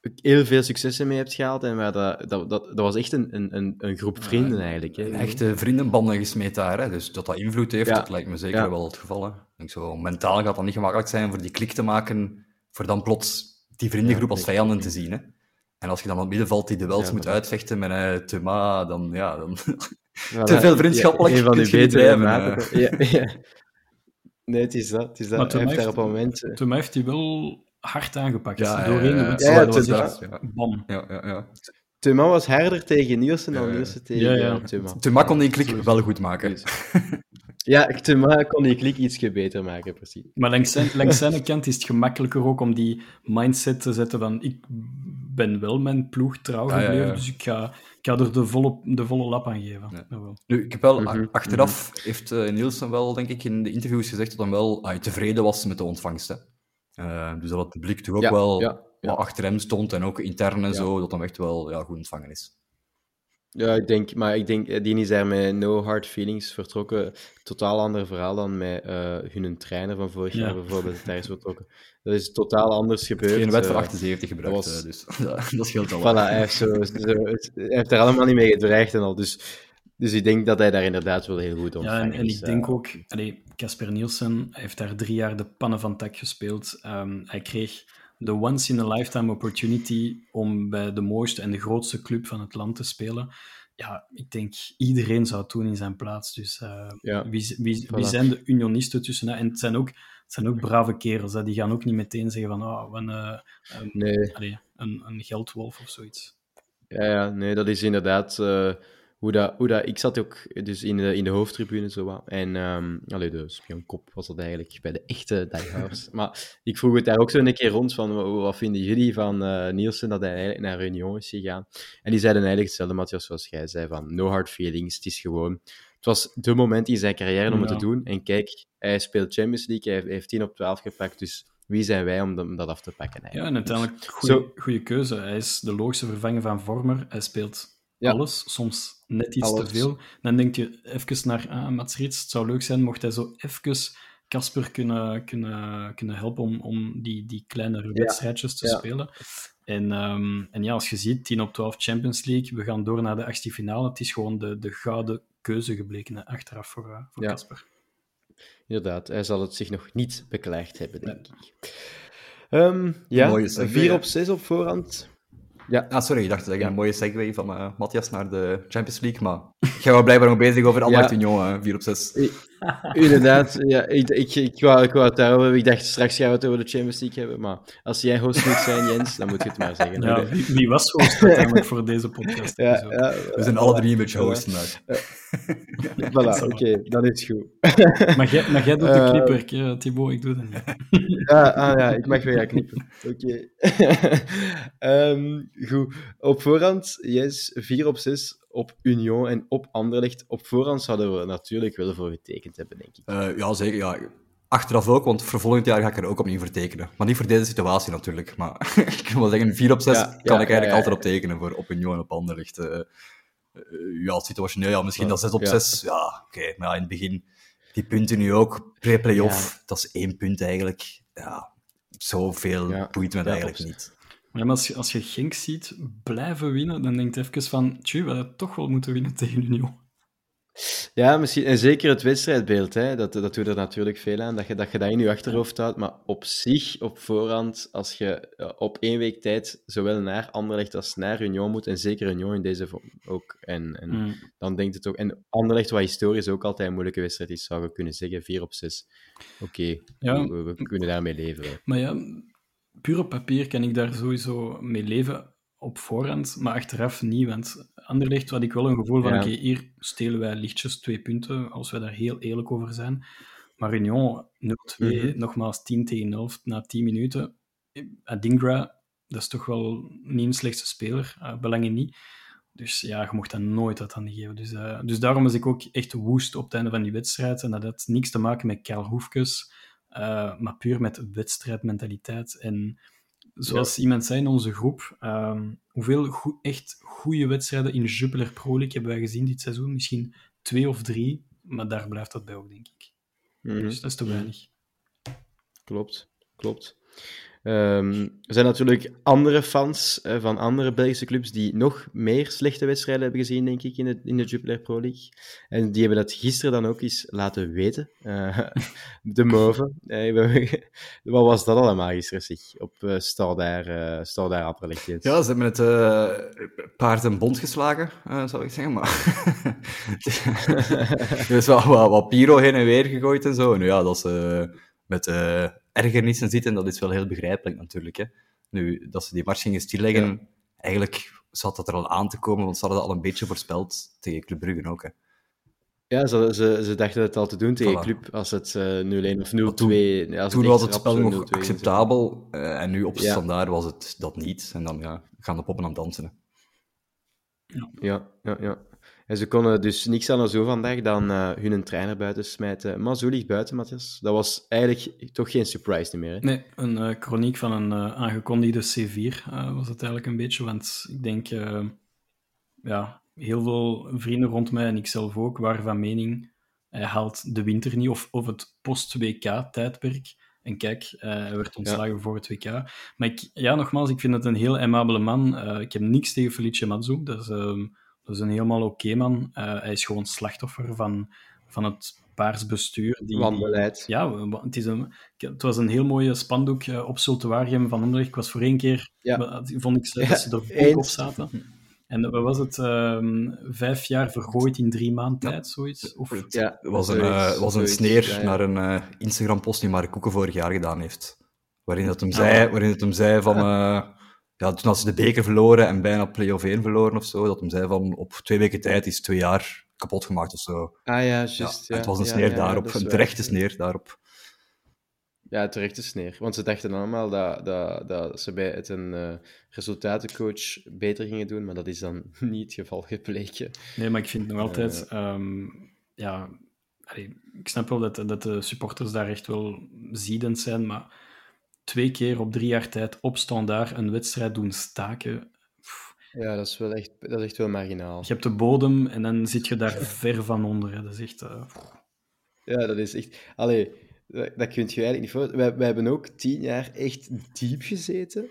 heel veel successen mee hebt gehaald en waar dat, dat, dat, dat was echt een, een, een, groep vrienden eigenlijk. Hè? Echte vriendenbanden gesmeed daar. Hè? Dus dat dat invloed heeft, Ja. dat lijkt me zeker Ja. wel het geval. Hè? Ik denk zo, mentaal gaat dat niet gemakkelijk zijn voor die klik te maken, voor dan plots die vriendengroep als vijanden te zien. Hè? En als je dan op het middenveld die duels Ja, moet uitvechten met uh, Thuma, dan ja, dan... Voilà. te veel vriendschappelijk Ja, een van die betere maten. Ja, ja. Nee, het is dat. Het is dat. Maar Hij toen heeft daar heeft- op een moment... eh, Toen heeft hij wel hard aangepakt. Ja, ja, Doorheen de wedstrijd bam. Ja, ja, ja. Thuma was harder tegen Nielsen dan. Nielsen tegen Ja, ja. Thuma. Thuma kon die klik wel goed maken. Ja, Thuma kon die klik ietsje beter maken, precies. Maar langs zijn, langs zijn kant is het gemakkelijker ook om die mindset te zetten van ik ben wel mijn ploeg trouw gebleven, ja. dus ik ga, ik ga er de volle, de volle lap aan geven. Ja. Nu, ik heb wel, Mhm, achteraf heeft eh, Nielsen wel, denk ik, in de interviews gezegd dat hij wel ah, tevreden was met de ontvangst. Hè. Eh, dus dat het publiek toch ook Ja, wel ja, ja. wat achter hem stond en ook intern en Ja. zo, dat hem echt wel ja, goed ontvangen is. Ja, ik denk, maar ik denk, eh, die is daar met no hard feelings vertrokken. Totaal ander verhaal dan met eh, hun trainer van vorig Ja. jaar bijvoorbeeld, daar is vertrokken. Dat is totaal anders gebeurd. Geen wet voor eh, 78 gebruikt, was- dus dat, dat scheelt al. Voilà, hij heeft, zo, hij heeft daar allemaal niet mee gedreigd en al. Dus, dus ik denk dat hij daar inderdaad wel heel goed Ja, ontvangen en, ik denk ook, Casper Nielsen heeft daar drie jaar de pannen van tak gespeeld. Ehm, hij kreeg de once-in-a-lifetime opportunity om bij de mooiste en de grootste club van het land te spelen. Ja, ik denk iedereen zou het doen in zijn plaats. Dus eh, Ja, wie, wie, voilà. wie zijn de unionisten tussen? En het zijn ook, het zijn ook brave kerels. Hè? Die gaan ook niet meteen zeggen van oh, een, eh, een, Nee, allee, een, een geldwolf of zoiets. ja, ja, nee, dat is inderdaad eh, hoe, dat, hoe dat... Ik zat ook dus in de, in de hoofdtribune zo wat. En ehm allee, de spionkop was dat eigenlijk bij de echte diehards. maar ik vroeg het daar ook zo een keer rond van wa- wat vinden jullie van eh, Nielsen dat hij eigenlijk naar Union is gegaan. En die zeiden eigenlijk hetzelfde, Matthias, zoals jij zei, van no hard feelings, het is gewoon... Het was de moment in zijn carrière om het Ja. te doen. En kijk, hij speelt Champions League, hij heeft- hij heeft 10 op 12 gepakt, dus wie zijn wij om, dat- af te pakken Ja, eigenlijk? en uiteindelijk goede, goede keuze. Hij is de logische vervanger van Vormer. Hij speelt Ja. alles, soms net iets Alles. te veel. Dan denk je even naar ah, Mats Rits. Het zou leuk zijn mocht hij zo even Casper kunnen, kunnen, kunnen helpen om, om die, die kleinere wedstrijdjes te Ja. spelen. En, ehm, en ja, als je ziet, 10 op 12 Champions League, we gaan door naar de achtste finale. Het is gewoon de, de gouden keuze gebleken achteraf voor eh, voor Ja. Casper. Inderdaad, hij zal het zich nog niet beklaagd hebben, denk ik. Ehm, ja, Mooie segue, 4 hè? op 6 op voorhand. Ah, sorry, ik dacht dat je Ja. een mooie segue van eh, Matthias naar de Champions League, maar jij was blijkbaar nog bezig over Anderlecht Ja. Union, eh, 4 op 6. Inderdaad, ja, ik, ik, ik, wou, ik wou het daarover hebben. Ik dacht, straks gaan we het over de Champions League hebben. Maar als jij host moet zijn, Jens, dan moet je het maar zeggen. Ja, wie, wie was host uiteindelijk voor deze podcast? ja, Zo. ja, We zijn alle drie een beetje host vandaag. Voilà, oké, dat is goed. Maar jij, maar jij doet de Eh, knipperk, hè, Thibaut, ik doe dat niet. Ja, ah, ja, ik mag weer gaan knippen. Oké. Ehm, goed. Op voorhand, yes, 4 op 6 op Union en op Anderlecht. Op voorhand zouden we natuurlijk wel voor getekend hebben, denk ik. Eh, ja, zeker. Ja. Achteraf ook, want voor volgend jaar ga ik er ook opnieuw voor tekenen. Maar niet voor deze situatie natuurlijk. Maar ik wil zeggen, 4 op 6 Ja, kan ja, ik eigenlijk ja, altijd op tekenen voor op Union en op Anderlecht. Eh, eh, ja, situationeel, ja, misschien dat 6 op ja. 6. Ja, oké. Maar in het begin, die punten nu ook, pre-playoff, dat is één punt eigenlijk. Ja, zoveel boeit me eigenlijk klopt. Niet. Maar als je, als je Genk ziet blijven winnen, dan denk je even van, tju, we hadden toch wel moeten winnen tegen Union. Ja, misschien, en zeker het wedstrijdbeeld, hè, dat, dat doet er natuurlijk veel aan, dat je, dat je dat in je achterhoofd houdt. Maar op zich, op voorhand, als je op één week tijd zowel naar Anderlecht als naar Union moet, en zeker Union in deze vorm ook, en, en Mm. dan denkt het ook... En Anderlecht, wat historisch ook altijd een moeilijke wedstrijd is, zou je kunnen zeggen, 4 op 6. Oké, Ja. we, we kunnen daarmee leven. hè. Maar ja, puur op papier kan ik daar sowieso mee leven op voorhand, maar achteraf niet. Want Anderlecht had ik wel een gevoel van, Ja. oké, hier stelen wij lichtjes twee punten, als we daar heel eerlijk over zijn. Maar Union 0-2, Mhm. nogmaals 10 tegen 11 na 10 minuten. Adingra, dat is toch wel niet een slechtste speler, uh, belangen niet. Dus ja, je mocht dat nooit uit handen geven. Dus, eh, dus daarom was ik ook echt woest op het einde van die wedstrijd. En dat had niks te maken met Karl Hoefkes, eh, maar puur met wedstrijdmentaliteit. En zoals iemand zei in onze groep, ehm, hoeveel echt goede wedstrijden in Jupiler Pro League hebben wij gezien dit seizoen? Misschien twee of drie, maar daar blijft dat bij ook, denk ik. Mhm. Dus dat is te weinig. Klopt, klopt. Ehm, er zijn natuurlijk andere fans eh, van andere Belgische clubs die nog meer slechte wedstrijden hebben gezien, denk ik, in de, in de Jupiler Pro League. En die hebben dat gisteren dan ook eens laten weten. Eh, de Move. Eh, wat was dat allemaal gisteren, zeg? Op uh, Stoudaar, uh. Ja, ze hebben het paard en bond geslagen, zou ik zeggen. Maar er is wel wat, wat Piro heen en weer gegooid en zo. Nu ja, dat ze met ergernissen zitten, dat is wel heel begrijpelijk natuurlijk. Hè. Nu, dat ze die mars gingen stilleggen, Ja. eigenlijk zat dat er al aan te komen, want ze hadden dat al een beetje voorspeld tegen Club Brugge ook. Hè. Ja, ze, ze, ze dachten het al te doen tegen Voilà. Club als het eh 0-1 of 0-2... Maar toen- ja, als Toen was het spel nog 0-2 is. acceptabel, eh, en nu op Ja. standaard was het dat niet. En dan ja, gaan de poppen aan dansen. hè. Ja, ja, ja. En ze konden dus niks aan zo vandaag dan eh, hun trainer buiten smijten. Maar zo ligt buiten, Matthias. Dat was eigenlijk toch geen surprise meer. Hè? Nee, een eh chroniek van een eh, aangekondigde C4 eh, was het eigenlijk een beetje. Want ik denk, ja, heel veel vrienden rond mij en ik zelf ook waren van mening, hij haalt de winter niet of, of het post-WK-tijdperk. En kijk, hij werd ontslagen voor het WK. Maar ik, ja, nogmaals, ik vind het een heel aimabele man. Ik heb niks tegen Felice Mazzu. Dat is, ehm, dat is een helemaal oké man. Eh, hij is gewoon slachtoffer van, van het paars bestuur. Die, Wanbeleid. ja, het, is een, het was een heel mooie spandoek eh, op Zultuarium van Anderlecht. Ik was voor één keer, Ja. vond ik slecht Ja, dat ze er ook eens. op zaten. En wat was het? ehm, vijf jaar vergooid in drie maanden tijd, zoiets? Of, Ja, Het was een, eh, was een zoiets, sneer ja, ja. naar een eh, Instagram-post die Mark Koeken vorig jaar gedaan heeft. Waarin dat hem Ja. zei, waarin het hem zei van... eh, ja, toen had ze de beker verloren en bijna play-off 1 verloren of zo, dat hem zei van op twee weken tijd is twee jaar kapot gemaakt of zo. Ah ja, juist. Ja, het was een ja, sneer ja, daarop, een terechte sneer daarop. Ja, terechte sneer. Want ze dachten allemaal dat, dat, dat ze bij het een eh, resultatencoach beter gingen doen, maar dat is dan niet het geval gebleken. Nee, maar ik vind nog altijd... ehm, ja, allee, ik snap wel dat, dat de supporters daar echt wel ziedend zijn, maar twee keer op drie jaar tijd op standaard een wedstrijd doen staken... pff, Ja, dat is wel echt, dat is echt wel marginaal. Je hebt de bodem en dan zit je daar ver van onder. Hè. Dat is echt... eh. Ja, dat is echt... Allee, dat, dat kun je eigenlijk niet voor... Wij, wij hebben ook tien jaar echt diep gezeten,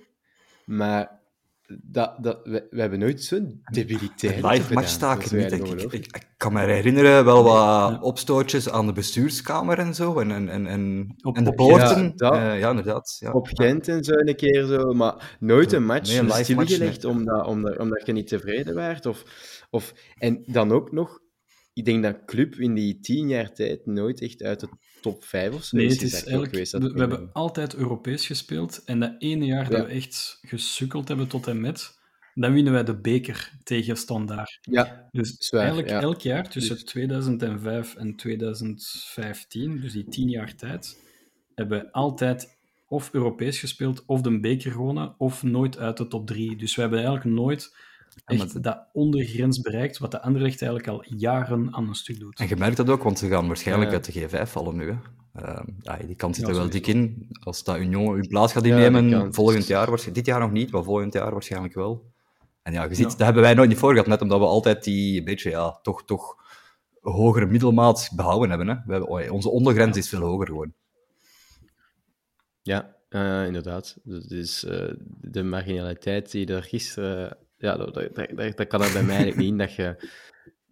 maar dat, dat, wij, wij hebben nooit zo'n debiliteit Live gedaan. match Dat is staken niet, ik. ik. Ik kan me herinneren wel wat opstootjes aan de bestuurskamer en zo, en, en, en, en, Op- en de poorten. Ja, dat- Eh, ja inderdaad. Ja. Op Gent en zo een keer zo, maar nooit een match Nee, een live stilgelegd match, omdat, omdat, omdat je niet tevreden werd. Of, of, en dan ook nog, ik denk dat Club in die tien jaar tijd nooit echt uit de top vijf of zo Nee, het is eigenlijk... geweest. we, hebben altijd Europees gespeeld. En dat ene jaar Ja. dat we echt gesukkeld hebben tot en met, dan winnen wij de beker tegen Standaard. Ja, Dus Zwaar, eigenlijk ja. elk jaar tussen Dus- 2005 en 2015, dus die tien jaar tijd, hebben we altijd of Europees gespeeld, of de beker gewonnen, of nooit uit de top drie. Dus we hebben eigenlijk nooit echt dat ondergrens bereikt, wat de Anderlecht eigenlijk al jaren aan een stuk doet. En je merkt dat ook, want ze gaan waarschijnlijk uit de G5 vallen nu. Hè. Ehm, ja, die kant zit Ja, er wel dik in. Als dat Union uw plaats gaat innemen, volgend jaar, waarschijnlijk- dit jaar nog niet, maar volgend jaar waarschijnlijk wel. En ja, je ziet, Ja. dat hebben wij nooit niet voor gehad, net omdat we altijd die een beetje, ja, toch, toch hogere middelmaat behouden hebben. Hè. We hebben oh, onze ondergrens is veel hoger gewoon. ja eh, inderdaad. Dus eh, de marginaliteit die er gisteren... Ja, dat, dat, dat, dat kan er bij mij eigenlijk niet in, dat je,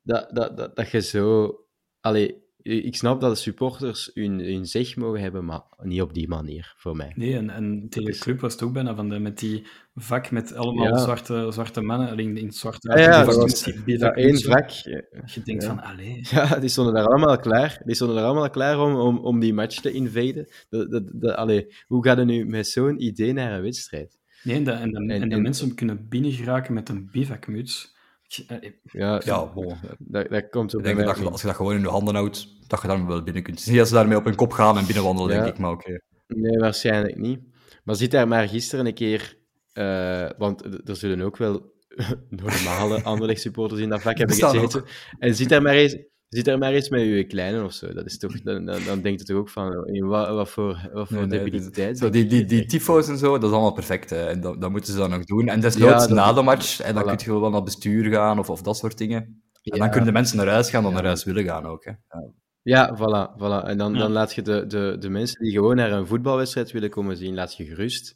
dat, dat, dat, dat je zo... Allee, ik snap dat de supporters hun, hun zeg mogen hebben, maar niet op die manier, voor mij. Nee, en, en tegen de club was het ook bijna van de, met die vak met allemaal Ja. zwarte, zwarte mannen, alleen in het zwarte Ah ja, was die ja, één vak. Je denkt Ja. van, allee. Ja, die stonden daar allemaal klaar. Die stonden daar allemaal klaar om, om, om die match te invaden. Dat, dat, dat, allee, hoe gaat het nu met zo'n idee naar een wedstrijd? Nee, en, de, en, de, en, de en- mensen kunnen binnengeraken met een bivakmuts. Ik- eh, Ja, Ja, bon. dat, dat komt zo Ik denk dat als je dat gewoon in je handen houdt, dat je daar wel binnen kunt. Niet dat ze daarmee op hun kop gaan en binnenwandelen, Ja. denk ik, maar oké. Nee, waarschijnlijk niet. Maar zit daar maar gisteren een keer... eh, want er zullen ook wel normale Anderlecht supporters in dat vak hebben gezeten. En zit daar maar eens... Zit daar maar eens met je kleine of zo. Dat is toch, dan, dan, dan denkt het toch ook van, in wat, wat voor, wat voor Nee, debiliteit. Zo, die, die, die tyfo's en zo, dat is allemaal perfect. Hè. En dat, dat moeten ze dan nog doen. En desnoods Ja, dat- na de match, en dan voilà. kun je wel naar het bestuur gaan of, of dat soort dingen. En Ja. dan kunnen de mensen naar huis gaan dan naar huis willen gaan ook. Hè. Ja. Ja, voilà. voilà. En dan, Ja. dan laat je de, de, de mensen die gewoon naar een voetbalwedstrijd willen komen zien, laat je gerust.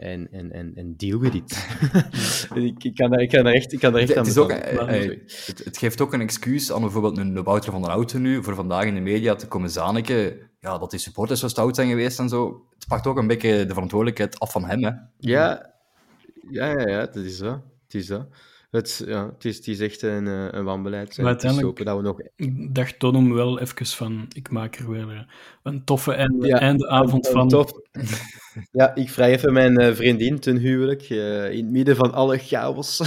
En, en, en, en deal with it. ik, ik, kan daar, ik kan daar echt, ik kan daar echt Het, aan het is ook, eh, eh, het, het geeft ook een excuus aan bijvoorbeeld een Wouter van der Houten nu, voor vandaag in de media te komen zaniken, ja, dat die supporters zo stout zijn geweest en zo. Het pakt ook een beetje de verantwoordelijkheid af van hem. Hè. Ja, ja, ja, ja, dat is zo. Het is zo. Het, ja, het, is, het is echt een, eh, een wanbeleid. Maar uiteindelijk- dat we nog... Ik dacht toon hem wel even van, ik maak er weer eh, een toffe einde, Ja, eindeavond van. Tof. Ja, ik vraag even mijn eh, vriendin ten huwelijk, in het midden van alle chaos.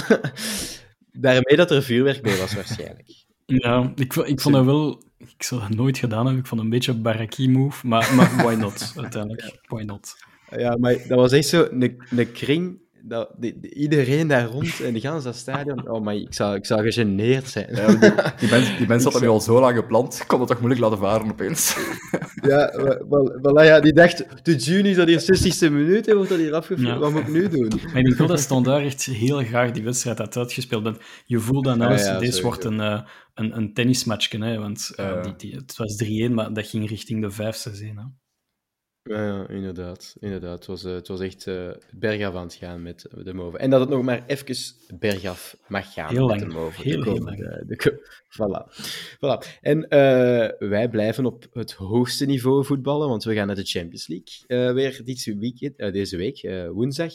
Daarmee dat er vuurwerk bij was, waarschijnlijk. Ja, ik, ik vond dat wel... Ik zou dat nooit gedaan hebben. Ik vond het een beetje een baraki-move, maar, maar why not, uiteindelijk. Why not? Ja, maar dat was echt zo een, een kring. Dat, die- die- iedereen daar rond en de gans dat stadion. Oh, maar ik zou, ik zou gegeneerd zijn. Ja, die, die, mens, die mensen hadden nu al zo lang gepland, ik kon het toch moeilijk laten varen opeens. Ja, wel, wel, wel, ja, die dacht, de juni is dat hier 60ste minuut, hè, wordt dat hier afgevoerd. Ja. Wat moet ik nu doen? Maar ik wel dat Standaard echt heel graag die wedstrijd had uitgespeeld. bent. Je voelt dan Ja, ja, deze wordt een, eh, een, een tennismatchje, hè, want eh, die, het was 3-1, maar dat ging richting de 5-6-1. Ja, ja, inderdaad. inderdaad. Het, was, eh, het was echt eh bergaf aan het gaan met de Move. En dat het nog maar even bergaf mag gaan Heel met lang. de Move. Heel, de heel komende- de voilà. voilà. En eh, wij blijven op het hoogste niveau voetballen, want we gaan naar de Champions League. weer dit weekend, deze week, woensdag.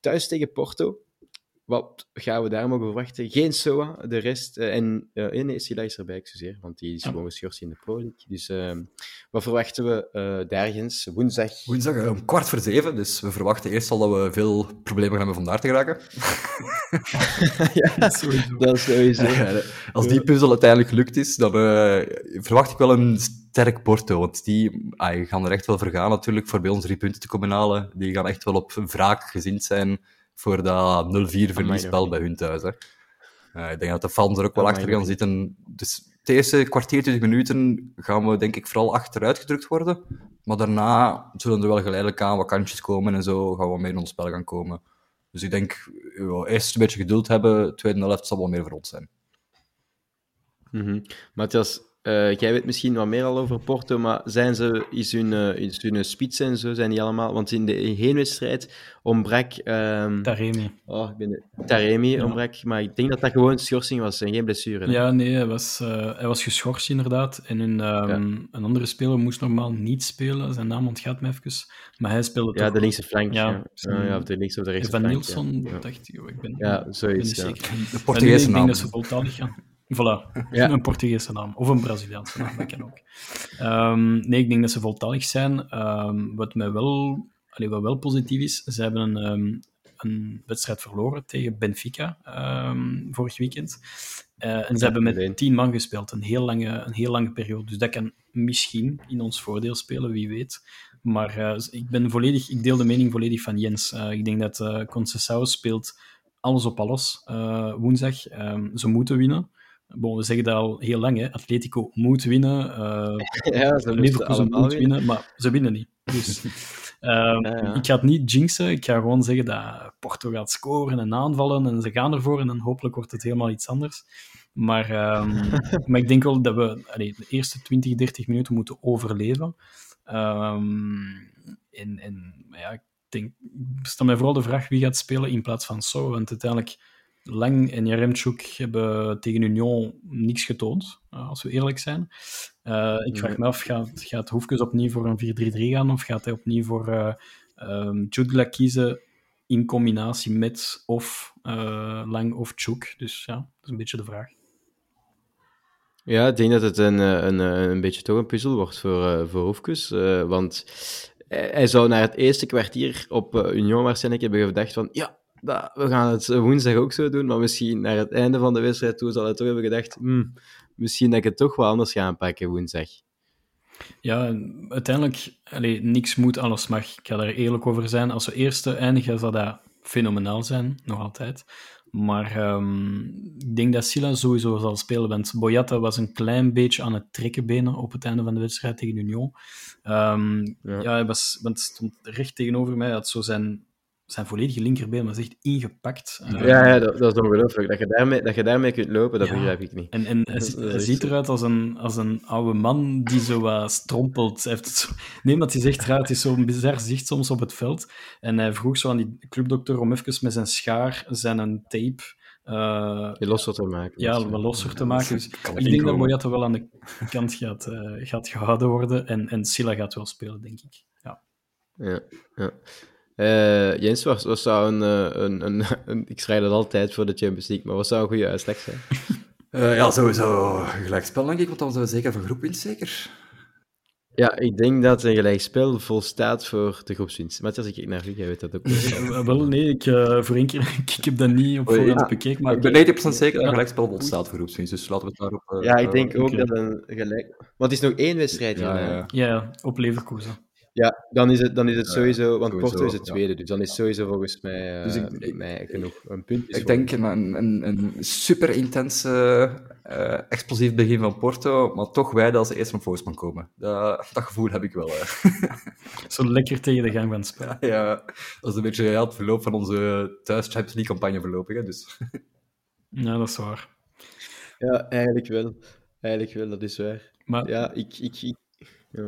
Thuis tegen Porto. Wat gaan we daar mogen verwachten? Geen SOA, de rest... eh, en eh nee, Silla is erbij, excuseer, want die is Ja. gewoon geschorst in de Pro League. Dus ehm, wat verwachten we eh daargens? Woensdag Woensdag om kwart voor zeven, dus we verwachten eerst al dat we veel problemen gaan hebben om daar te geraken. ja, Sowieso. dat is sowieso. Als die puzzel uiteindelijk gelukt is, dan verwacht ik wel een sterk Porto. Want die ah, gaan er echt wel voor gaan natuurlijk, voor bij ons drie punten te komen halen. Die gaan echt wel op wraak gezind zijn voor dat 0-4 verliesspel bij hun thuis. Hè. Eh, ik denk dat de fans er ook wel Amai, achter gaan zitten. Dus de eerste kwartier, 20 minuten gaan we denk ik vooral achteruit gedrukt worden. Maar daarna zullen er wel geleidelijk aan wat kantjes komen en zo gaan we meer in ons spel gaan komen. Dus ik denk, ja, eerst een beetje geduld hebben, tweede helft zal wel meer voor ons zijn. Mhm. Matthias, eh, jij weet misschien wat meer al over Porto, maar zijn ze, is hun, eh, is hun spits en zo, zijn die allemaal... Want in de heenwedstrijd ontbrak... ehm Taremi. oh, ik ben de, Taremi Ja. ontbrak, maar ik denk dat dat gewoon schorsing was en geen blessure. hè? Ja, nee, hij was, eh, hij was geschorst inderdaad. En een, ehm, een andere speler moest normaal niet spelen. Zijn naam ontgaat me even. Maar hij speelde Ja, toch de linkse flank. Ja, Ja, ja. ja, of de linkse of de rechtse Van flank. Nielsen, Ja. dacht ik. Ik ben, Ja, ik ben zoiets. Ja. zeker. De Portugese ik denk naam. dat ze voltalig gaan. Voilà, Ja. een Portugese naam. Of een Braziliaanse naam, dat kan ook. Ehm, nee, ik denk dat ze voltalig zijn. Ehm, wat, mij wel, allee, wat wel positief is, ze hebben een, ehm, een wedstrijd verloren tegen Benfica vorig weekend. Eh, en ze hebben met tien man gespeeld, een heel, lange, een heel lange periode. Dus dat kan misschien in ons voordeel spelen, wie weet. Maar eh, ik, ben volledig, ik deel de mening volledig van Jens. Eh, ik denk dat Conceição speelt alles op alles woensdag. Ze moeten winnen. Bon, we zeggen dat al heel lang, hè. Atletico moet winnen. eh ja, ze moet winnen. winnen, maar ze winnen niet. Dus, ehm, Ja, ja. Ik ga het niet jinxen. Ik ga gewoon zeggen dat Porto gaat scoren en aanvallen en ze gaan ervoor en dan hopelijk wordt het helemaal iets anders. Maar, ehm, maar ik denk wel dat we allee, de eerste 20, 30 minuten moeten overleven. Ehm, en, en ja, ik denk, ik stel mij vooral de vraag wie gaat spelen in plaats van So. Want uiteindelijk, Lang en Jaremchuk hebben tegen Union niks getoond, eh, als we eerlijk zijn. Eh, ik vraag me af, gaat, gaat Hoefkes opnieuw voor een 4-3-3 gaan of gaat hij opnieuw voor ehm, Jutgla kiezen in combinatie met of Lang of Chuk? Dus ja, dat is een beetje de vraag. Ja, ik denk dat het een, een, een beetje toch een puzzel wordt voor, eh voor Hoefkes. want hij zou naar het eerste kwartier op Union waarschijnlijk hebben gedacht van ja, dat, we gaan het woensdag ook zo doen, maar misschien naar het einde van de wedstrijd toe zal hij toch hebben gedacht hmm, misschien dat ik het toch wel anders ga aanpakken woensdag. Ja, uiteindelijk, allee, niks moet, alles mag. Ik ga daar eerlijk over zijn. Als we eerste eindigen, zal dat fenomenaal zijn, nog altijd. Maar ehm, ik denk dat Silla sowieso zal spelen. Want Boyata was een klein beetje aan het trekken benen op het einde van de wedstrijd tegen Union. Ehm, ja. Ja. hij was, want het stond recht tegenover mij. Hij had zo zijn, zijn volledige linkerbeen was echt ingepakt. Eh, Ja, ja dat, dat is ongelooflijk. Dat je, daarmee, dat je daarmee kunt lopen, dat Ja. begrijp ik niet. En, en hij, ziet eruit als een, als een oude man die zo wat strompelt. Hij heeft zo... Nee, maar het is echt raar. Het is zo'n bizar zicht soms op het veld. En hij vroeg zo aan die clubdokter om even met zijn schaar zijn een tape eh, Je losser te maken. ja, wat losser te maken. Dus ik denk dat. Boyata wel aan de kant gaat, eh, gaat gehouden worden. En, en Silla gaat wel spelen, denk ik. Ja. Ja, ja. Eh, Jens, wat, wat zou een, eh, een, een, een... Ik schrijf dat altijd voor de Champions League, maar wat zou een goede uitslag zijn? Eh, ja, sowieso gelijkspel, denk ik, want dan zijn we zeker van groepwinst, zeker. Ja, ik denk dat een gelijkspel volstaat voor de groepswinst. Matthias, ik kijk naar u, jij weet dat ook. wel. Wel, nee, ik, eh, voor één keer... ik heb dat niet op voorhand ja. bekeken, maar... ik ben 90% zeker dat Ja. een gelijkspel volstaat voor groepswinst, dus laten we het daarop... Ja, ik denk ook dat een gelijk... Want het is nog één wedstrijd. Ja. Ja, op Leverkusen. Ja, dan is het, dan is het Ja, sowieso... Want sowieso, Porto is het ja. tweede, dus dan is sowieso volgens mij, Dus ik- ik- mij genoeg. Een punt Ik voor- denk een, een, een super intense, eh, explosief begin van Porto, maar toch wij dat als eerste op voorsprong komen. Dat, dat gevoel heb ik wel. Zo lekker tegen de gang van het spel. ja, dat is een beetje ja, het verloop van onze thuis Champions League campagne voorlopig. Hè, dus. Ja, dat is waar. Ja, eigenlijk wel. Eigenlijk wel, dat is waar. Maar Ja, ik, ik, ik, ja,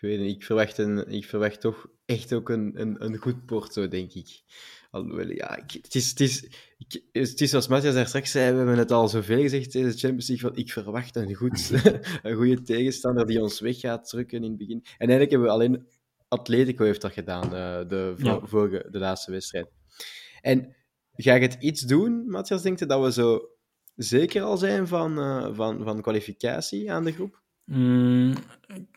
ik weet niet. Ik verwacht, een, ik verwacht toch echt ook een, een, een goed Porto, denk ik. Alhoewel, ja, ik, het is, het is, ik, het is zoals Matthias daar straks zei, we hebben het al zoveel gezegd tijdens de Champions League, van ik verwacht een, goed, een goede tegenstander die ons weg gaat drukken in het begin. En eigenlijk hebben we alleen... Atletico heeft dat gedaan, eh, de, Ja. vorige, de laatste wedstrijd. En ga je het iets doen, Matthias, denkt dat we zo zeker al zijn van, eh, van, van kwalificatie aan de groep? Mm,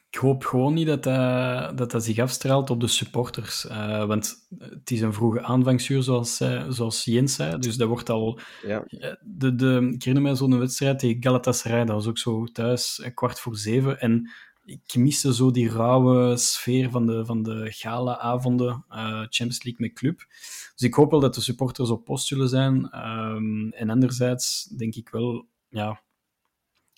ik hoop gewoon niet dat dat, dat dat zich afstraalt op de supporters. Eh, want het is een vroege aanvangsuur, zoals, zij- zoals Jens zei. Dus dat wordt al... Ja. Ja, De, de, ik herinner mij zo'n wedstrijd tegen Galatasaray. Dat was ook zo thuis, kwart voor zeven. En ik miste zo die rauwe sfeer van de, van de gala-avonden, eh, Champions League met club. Dus ik hoop wel dat de supporters op post zullen zijn. Ehm, en anderzijds denk ik wel, ja,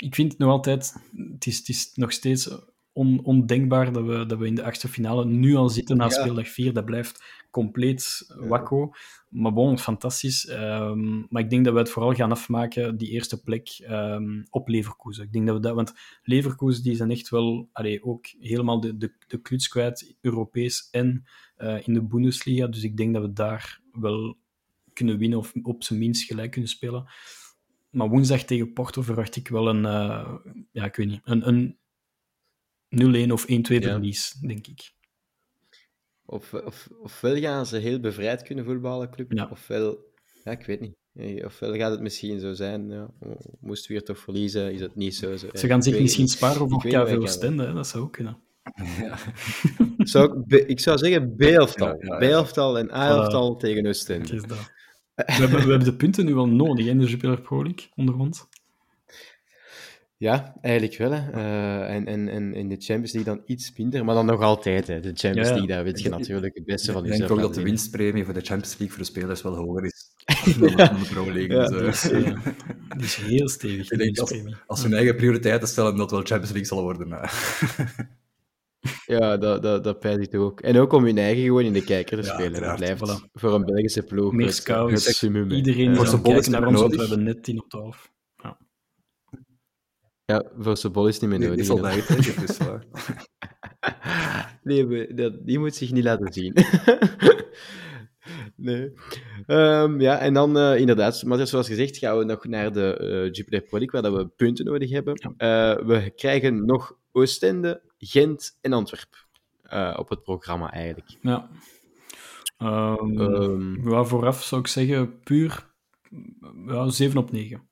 ik vind het nog altijd, het is, het is nog steeds on, ondenkbaar dat we, dat we in de achtste finale nu al zitten na Ja. speeldag 4. Dat blijft compleet wakko. Maar bon, fantastisch. Ehm, maar ik denk dat we het vooral gaan afmaken, die eerste plek ehm, op Leverkusen. Ik denk dat we dat, want Leverkusen die zijn echt wel allee, ook helemaal de, de, de kluts kwijt, Europees en eh, in de Bundesliga. Dus ik denk dat we daar wel kunnen winnen of op zijn minst gelijk kunnen spelen. Maar woensdag tegen Porto verwacht ik wel een, eh, ja, ik weet niet, een, een 0-1 of 1-2 Ja. verlies, denk ik. Of, of, ofwel gaan ze heel bevrijd kunnen voetballen, club, Ja. ofwel... Ja, ik weet niet. Eh, Ofwel gaat het misschien zo zijn, ja, oh, moesten we hier toch verliezen, is het niet zo. zo Ze gaan zich misschien sparen Ik voor niet KV Oostende, dat zou ook kunnen. Zou ik, zou zeggen B-elftal. Ja, ja, ja. B-elftal en A-elftal tegen Oostende. We hebben, we hebben de punten nu wel nodig in de Jupiler Pro League, onder ons. Ja, eigenlijk wel. Hè. Eh, en, en, en in de Champions League dan iets minder, maar dan nog altijd. Hè. De Champions. League, daar weet je natuurlijk het beste van Ik denk ook dat de winstpremie voor de Champions League voor de spelers wel hoger is dan de van de Pro League. Ja, dus, eh, Die is, die is heel stevig, Ik denk als, als hun eigen prioriteiten stellen, dat wel Champions League zal worden. Ja, dat, dat, dat pijs ik toch ook. En ook om hun eigen gewoon in de kijker te Ja, spelen. Dat uiteraard. blijft Voilà. voor een Belgische ploeg. Meer het- scouts, het summum. Iedereen Ja. is aan Voor het Sebol is kijken het naar ons, want nodig. we hebben net 10 op 12. Ja, voor Sebol is het niet meer Die, nodig. die bij uittrekken, dus. Nee, we- dat, die moet zich niet laten zien. nee. Ehm, ja, en dan eh, inderdaad, maar zoals gezegd, gaan we nog naar de eh Jupiler Pro League, waar dat we punten nodig hebben. Eh, we krijgen nog Oostende, Gent en Antwerpen eh, op het programma eigenlijk. Ja. Ehm, ja, vooraf zou ik zeggen, puur ja, 7 op 9.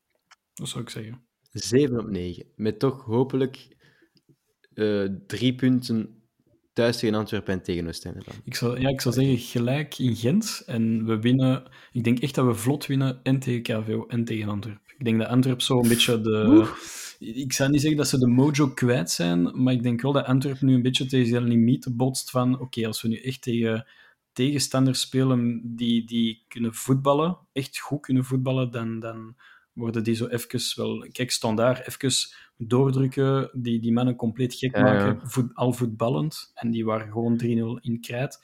Dat zou ik zeggen. 7 op 9. Met toch hopelijk eh, drie punten thuis tegen Antwerpen en tegen Oostende dan. Ik zou, ja, ik zou zeggen gelijk in Gent. En we winnen... Ik denk echt dat we vlot winnen en tegen KVO en tegen Antwerpen. Ik denk dat Antwerpen zo een beetje de... Ik zou niet zeggen dat ze de mojo kwijt zijn, maar ik denk wel dat Antwerpen nu een beetje tegen zijn limiet botst van oké, als we nu echt tegen tegenstanders spelen die, die kunnen voetballen, echt goed kunnen voetballen, dan, dan worden die zo even wel... Kijk, standaard, even doordrukken, die, die mannen compleet gek Ja, ja. maken, voet- al voetballend. En die waren gewoon 3-0 in krijt.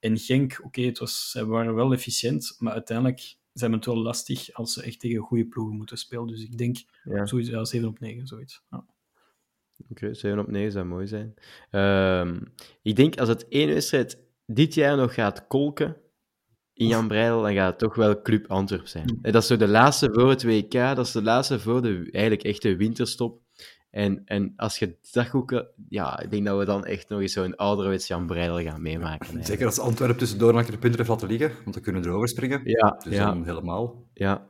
En Genk, oké, het was ze waren wel efficiënt, maar uiteindelijk zijn het wel lastig als ze echt tegen goede ploegen moeten spelen. Dus ik denk Ja. sowieso ja, 7 op 9, zoiets. Ja. Oké, 7 op 9 zou mooi zijn. Ehm, ik denk als het één wedstrijd dit jaar nog gaat kolken in Jan Breidel, dan gaat het toch wel Club Antwerp zijn. En dat is zo de laatste voor het WK, dat is de laatste voor de eigenlijk echte winterstop. En, en als je dat goed... Ja, ik denk dat we dan echt nog eens zo'n ouderwets Jan Breidel gaan meemaken. eigenlijk. Zeker als Antwerpen tussendoor een keer punten heeft laten liggen, want dan kunnen we erover springen. Ja, Dus ja, dan helemaal. ja.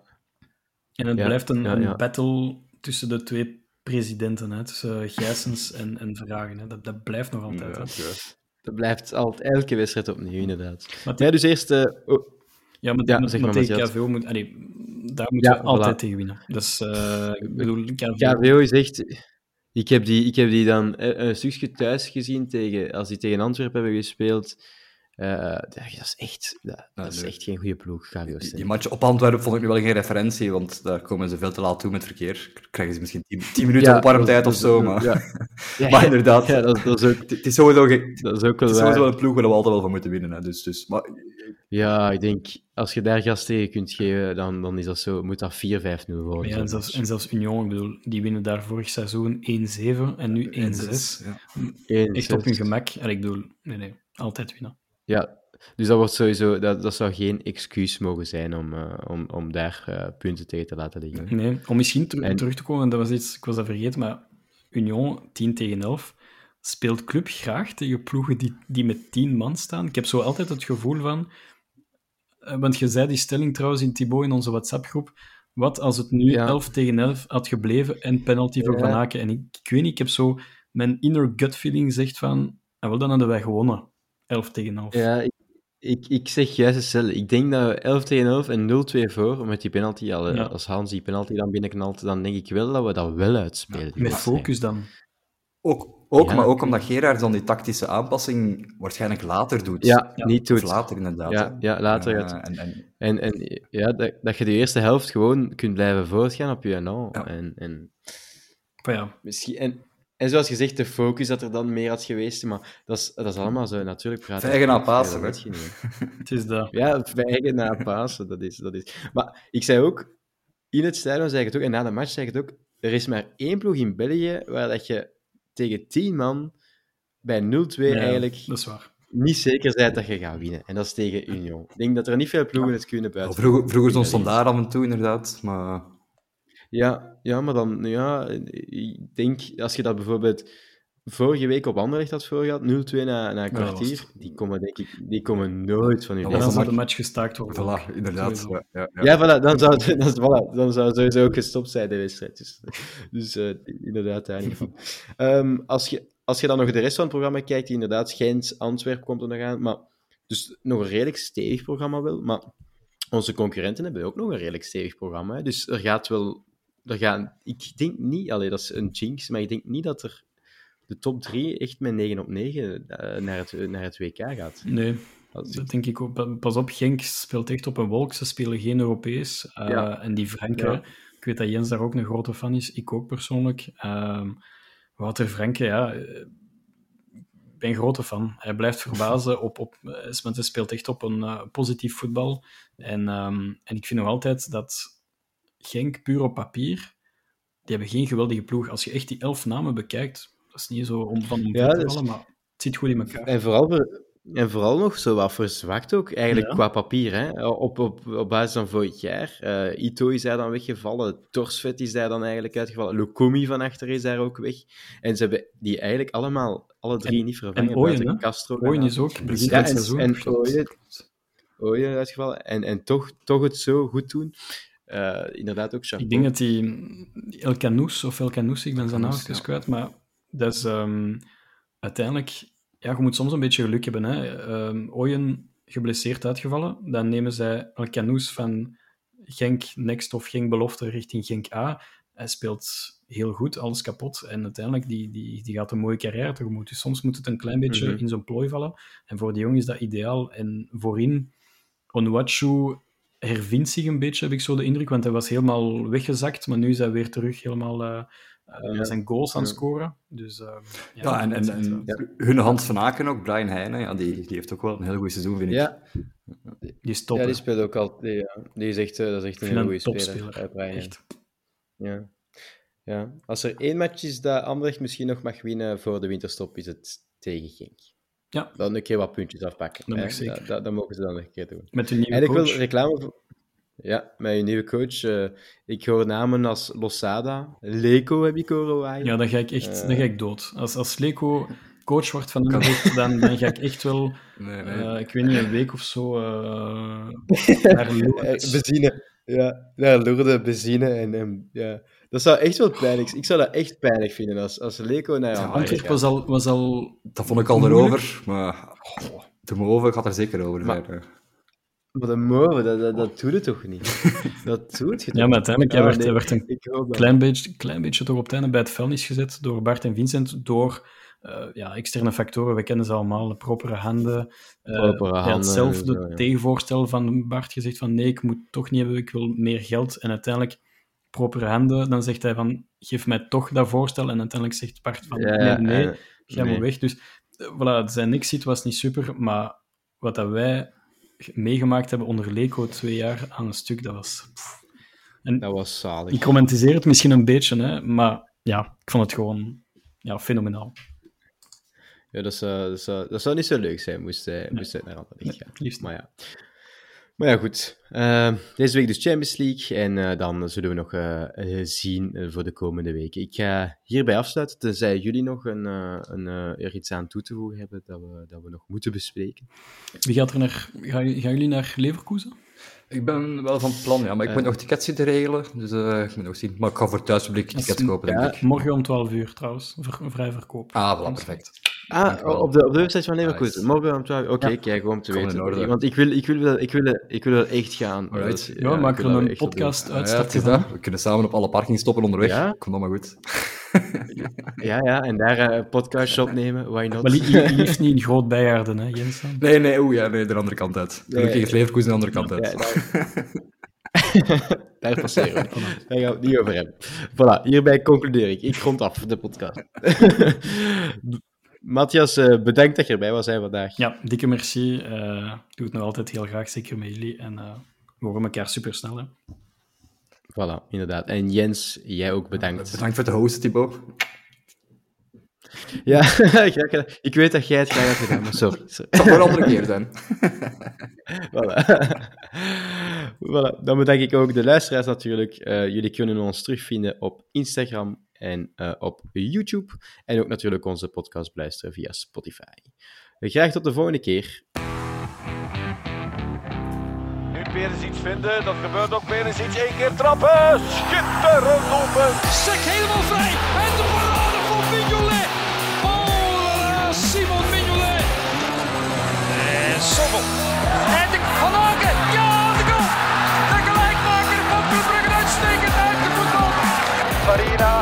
En het Ja, blijft een, ja, een ja. battle tussen de twee presidenten, hè, tussen Gijsens en, en Verhagen. Hè. Dat, dat blijft nog altijd. Dat blijft altijd elke wedstrijd opnieuw, inderdaad. Maar Ja, dus eerst... eh, oh, Ja, maar, Ja, maar- zeg maar maar, tegen. KVO moet... Allee, daar moet Ja, je altijd voilà. tegen winnen. Dus, eh, ik bedoel, KVO... KVO is echt... Ik heb die, ik heb die dan eh, een stukje thuis gezien tegen, als die tegen Antwerpen hebben gespeeld. Eh, dat is echt, dat, dat is echt geen goede ploeg, KVO. Die, die match op Antwerpen vond ik nu wel geen referentie, want daar komen ze veel te laat toe met verkeer. Krijgen ze misschien 10 minuten Ja, opwarmtijd of zo, maar... Ja. Ja, Maar inderdaad. Ja, dat, is- dat is ook, Het, is sowieso, ge- dat is ook wel het is sowieso een ploeg waar we altijd wel van moeten winnen. Hè. Dus, dus, maar, Ja, ik denk, als je daar gas tegen kunt geven, dan, dan is dat zo, moet dat 4-5-0 worden. Ja, en, zelfs, en zelfs Union, ik bedoel, die winnen daar vorig seizoen 1-7 en nu 1-6. ja. Eén, Echt op hun gemak. En ik bedoel, nee, nee, altijd winnen. Ja, dus dat wordt sowieso, dat, dat zou geen excuus mogen zijn om, eh, om, om daar eh, punten tegen te laten liggen. Nee, om misschien ter- En- terug te komen, dat was iets, ik was dat vergeten, maar Union 10 tegen 11 speelt club graag tegen ploegen die, die met 10 man staan. Ik heb zo altijd het gevoel van, eh, want je zei die stelling trouwens in Thibaut in onze WhatsApp-groep, wat als het nu Ja. 11 tegen 11 had gebleven en penalty voor Ja. Van Aken? En ik, ik weet niet, ik heb zo, mijn inner gut feeling zegt van, ah, wel, dan hadden wij gewonnen. 11 tegen 11. Ja, ik, ik, ik zeg juist hetzelfde. Ik denk dat we 11 tegen 11 en 0-2 voor, met die penalty, al, Ja. als Hans die penalty dan binnenknalt, dan denk ik wel dat we dat wel uitspelen. Met focus dan. Ook, ook Ja. maar ook omdat Gerard dan die tactische aanpassing waarschijnlijk later doet. Ja, Ja. niet Of doet. later inderdaad. Ja, ja, later gaat- en, en, En, en ja, dat, dat je de eerste helft gewoon kunt blijven voortgaan op je NL. Ja. En, en, Maar ja, misschien, en, en zoals gezegd, de focus dat er dan meer had geweest, maar dat is, dat is allemaal zo natuurlijk praten. Vijgen na Ja, Pasen, weet je niet, hè. het is dat. Ja, vijgen na Pasen, dat is, dat is. Maar ik zei ook, in het stadion zei ik het ook, en na de match zei ik het ook, er is maar één ploeg in België waar dat je tegen 10 man bij 0-2 Ja, eigenlijk Dat is waar. niet zeker bent dat je gaat winnen. En dat is tegen Union. Ik denk dat er niet veel ploegen het kunnen buiten. vroeger vroeger zo'n standaard af en toe, inderdaad. Maar Ja, ja, maar dan, ja, ik denk, als je dat bijvoorbeeld vorige week op Anderlecht had voorgehad, 0-2 na, na een Ja, kwartier, was- die komen, denk ik, die komen nooit van En was dan zou de match- gestaakt worden. voilà, inderdaad. Ja, ja, ja. Ja, voilà, dan zou, het- dan, voilà, dan zou sowieso ook gestopt zijn, de wedstrijd. Dus, dus eh, inderdaad, daar niet van. Ehm, als, je, als je dan nog de rest van het programma kijkt, inderdaad, Gent, Antwerpen komt er nog aan, maar dus nog een redelijk stevig programma wel, maar onze concurrenten hebben ook nog een redelijk stevig programma. Hè. Dus er gaat wel... Er gaan, ik denk niet, allee, dat is een jinx, maar ik denk niet dat er de top 3 echt met 9 op 9 eh, naar, het, naar het WK gaat. Nee, dat denk ik ook. Pa- Pas op, Genk speelt echt op een wolk. Ze spelen geen Europees. Uh, Ja. En die Franken, Ja. ik weet dat Jens daar ook een grote fan is. Ik ook persoonlijk. Ehm, Wouter Franke, ja, eh, ik ben een grote fan. Hij blijft verbazen. Op, op, eh, speelt echt op een eh, positief voetbal. En, ehm, en ik vind nog altijd dat Genk puur op papier, die hebben geen geweldige ploeg. Als je echt die elf namen bekijkt, dat is niet zo om van om Ja, te is- vallen, maar het zit goed in elkaar. En vooral, voor- en vooral nog zo wat verzwakt ook, eigenlijk Ja. qua papier. Hè? Op, op, op basis van vorig jaar. Eh, Ito is daar dan weggevallen, Torsvet is daar dan eigenlijk uitgevallen, Lukumi van achter is daar ook weg. En ze hebben die eigenlijk allemaal, alle drie En- niet vervangen. en Ooyen? Castro. Ooyen is ook begin Ja, het en, seizoen. en Ooyen, Ooyen uitgevallen. En, en toch, toch het zo goed doen. Eh, inderdaad ook chapeau. Ik denk dat die El Canoes, of El Canoes, ik ben zijn naam kwijt, maar dat is ehm, uiteindelijk... Ja, je moet soms een beetje geluk hebben. Hè. Ehm, Ooyen geblesseerd uitgevallen, dan nemen zij El Canoes van Genk Next of Genk Belofte richting Genk A. hij speelt heel goed, alles kapot. En uiteindelijk die, die, die gaat een mooie carrière tegemoet. Dus soms moet het een klein beetje Mhm. in zo'n plooi vallen. En voor die jongen is dat ideaal. En voorin, Onwachu hervindt zich een beetje, heb ik zo de indruk. Want hij was helemaal weggezakt, maar nu is hij weer terug helemaal eh, eh, Ja. zijn goals aan het scoren. Dus, eh, Ja, en, en, eh, hun Hans van Aken ook, Brian Heijnen, ja, die, die heeft ook wel een heel goed seizoen, vind ik. Ja, die is top. ja, die speelt ook al. Die, ja, die is echt, dat is echt een hele goede speler. topspeler. Brian. Echt. Ja. ja. Als er één match is dat Anderlecht misschien nog mag winnen voor de winterstop, is het tegen Genk. Ja. Dan een keer wat puntjes afpakken. Dat hè. mag zeker. Dat, dat, dat mogen ze dan nog een keer doen. Met de nieuwe En ik coach. wil reclame voor... Ja, met je nieuwe coach. eh, ik hoor namen als Losada, Leco heb ik horen waaien. Ja, dan ga ik echt dan ga ik dood. Als, als Leco coach wordt van Anderlecht, dan, dan ga ik echt wel, Nee, nee. eh, ik weet niet, een week of zo eh naar Lourdes. benzine. Ja, ja Lourdes, benzine. En, en, ja. Dat zou echt wel pijnlijk Ik zou dat echt pijnlijk vinden als, als Leco naar Ja, Antwerp was al, was al dat vond ik al moeilijk. erover, maar oh, de Move gaat er zeker over Maar- zijn. hè. Maar de moven, dat, dat, dat doet het toch niet? Dat doet je toch Ja, maar uiteindelijk hij Ah, werd, nee, hij werd een klein beetje, klein beetje toch op het einde bij het vuilnis gezet door Bart en Vincent, door eh, ja, externe factoren. We kennen ze allemaal, de propere handen. Eh, Propere hij had handen zelf ja. tegenvoorstel van Bart gezegd van nee, ik moet toch niet hebben, ik wil meer geld. En uiteindelijk, propere handen, dan zegt hij van geef mij toch dat voorstel. En uiteindelijk zegt Bart van Ja, nee, nee, eh, ga nee. maar weg. Dus eh, voilà, zijn exit was niet super, maar wat dat wij meegemaakt hebben onder Leco twee jaar aan een stuk, dat was... pff. En Dat was zalig. ik romantiseer het misschien een beetje, hè, maar ja, ik vond het gewoon ja, fenomenaal. Ja, dat zou, dat, zou, dat zou niet zo leuk zijn, moest hij, moest hij naar Nee, gaan. liefst Maar ja. Maar ja, goed. Eh, deze week dus Champions League. En eh, dan zullen we nog eh, eh, zien voor de komende weken. Ik ga hierbij afsluiten, tenzij jullie nog een, eh, een, eh, er iets aan toe te voegen hebben dat we, dat we nog moeten bespreken. Wie gaat er naar... Ga, gaan jullie naar Leverkusen? Ik ben wel van plan, ja, maar ik moet nog tickets zien te regelen, dus eh, ik moet nog zien. Maar ik ga voor thuispubliek is- tickets kopen, denk ja. ik. Morgen om 12 uur trouwens, vrij verkoop. Ah, voilà, perfect. Ah, op de, op de website van Leverkusen. Nice. Morgen om 12 Oké, Ja. kijk, om te Kom weten. orde. Want ik wil, ik, wil wel, ik, wil, ik wil wel echt gaan. Ja, er wil dat een podcast Ah, ja, het. We kunnen samen op alle parkings stoppen onderweg. Ja? Komt allemaal goed. Ja, ja, en daar een podcast opnemen, why not? Maar li- li- liefst niet in groot bijaarden, hè, Jens? Nee, nee, oeh, ja, nee, de andere kant uit. Gelukkig Nee. is Leverkusen de andere kant uit. Ja, daar... passeren we. Daar gaan we het niet over hebben. Voilà, hierbij concludeer ik. Ik rond af de podcast. Matthias, eh, bedankt dat je erbij was hè, vandaag. Ja, dikke merci. Eh, ik doe het nog altijd heel graag, zeker met jullie. En eh, we horen elkaar super snel. Hè. Voilà, inderdaad. En Jens, jij ook bedankt. Bedankt voor het hosten, Thibaut. Ja. Ik weet dat jij het graag had gedaan, maar sorry. sorry. Het zal voor een andere keer zijn. Voilà. voilà. Dan bedank ik ook de luisteraars natuurlijk. Eh, jullie kunnen ons terugvinden op Instagram en uh, op YouTube. En ook natuurlijk onze podcast luisteren via Spotify. Graag tot de volgende keer. Nu Perens iets vinden, dat gebeurt ook Perens iets. één keer trappen, schitterend open. Sek helemaal vrij en de parade van Mignolet. Oh, Simon Mignolet. En Sommel. En de Van Aken, ja, de goal. De gelijkmaker van Club Brugge uitstekend uit de voetbal. Farina.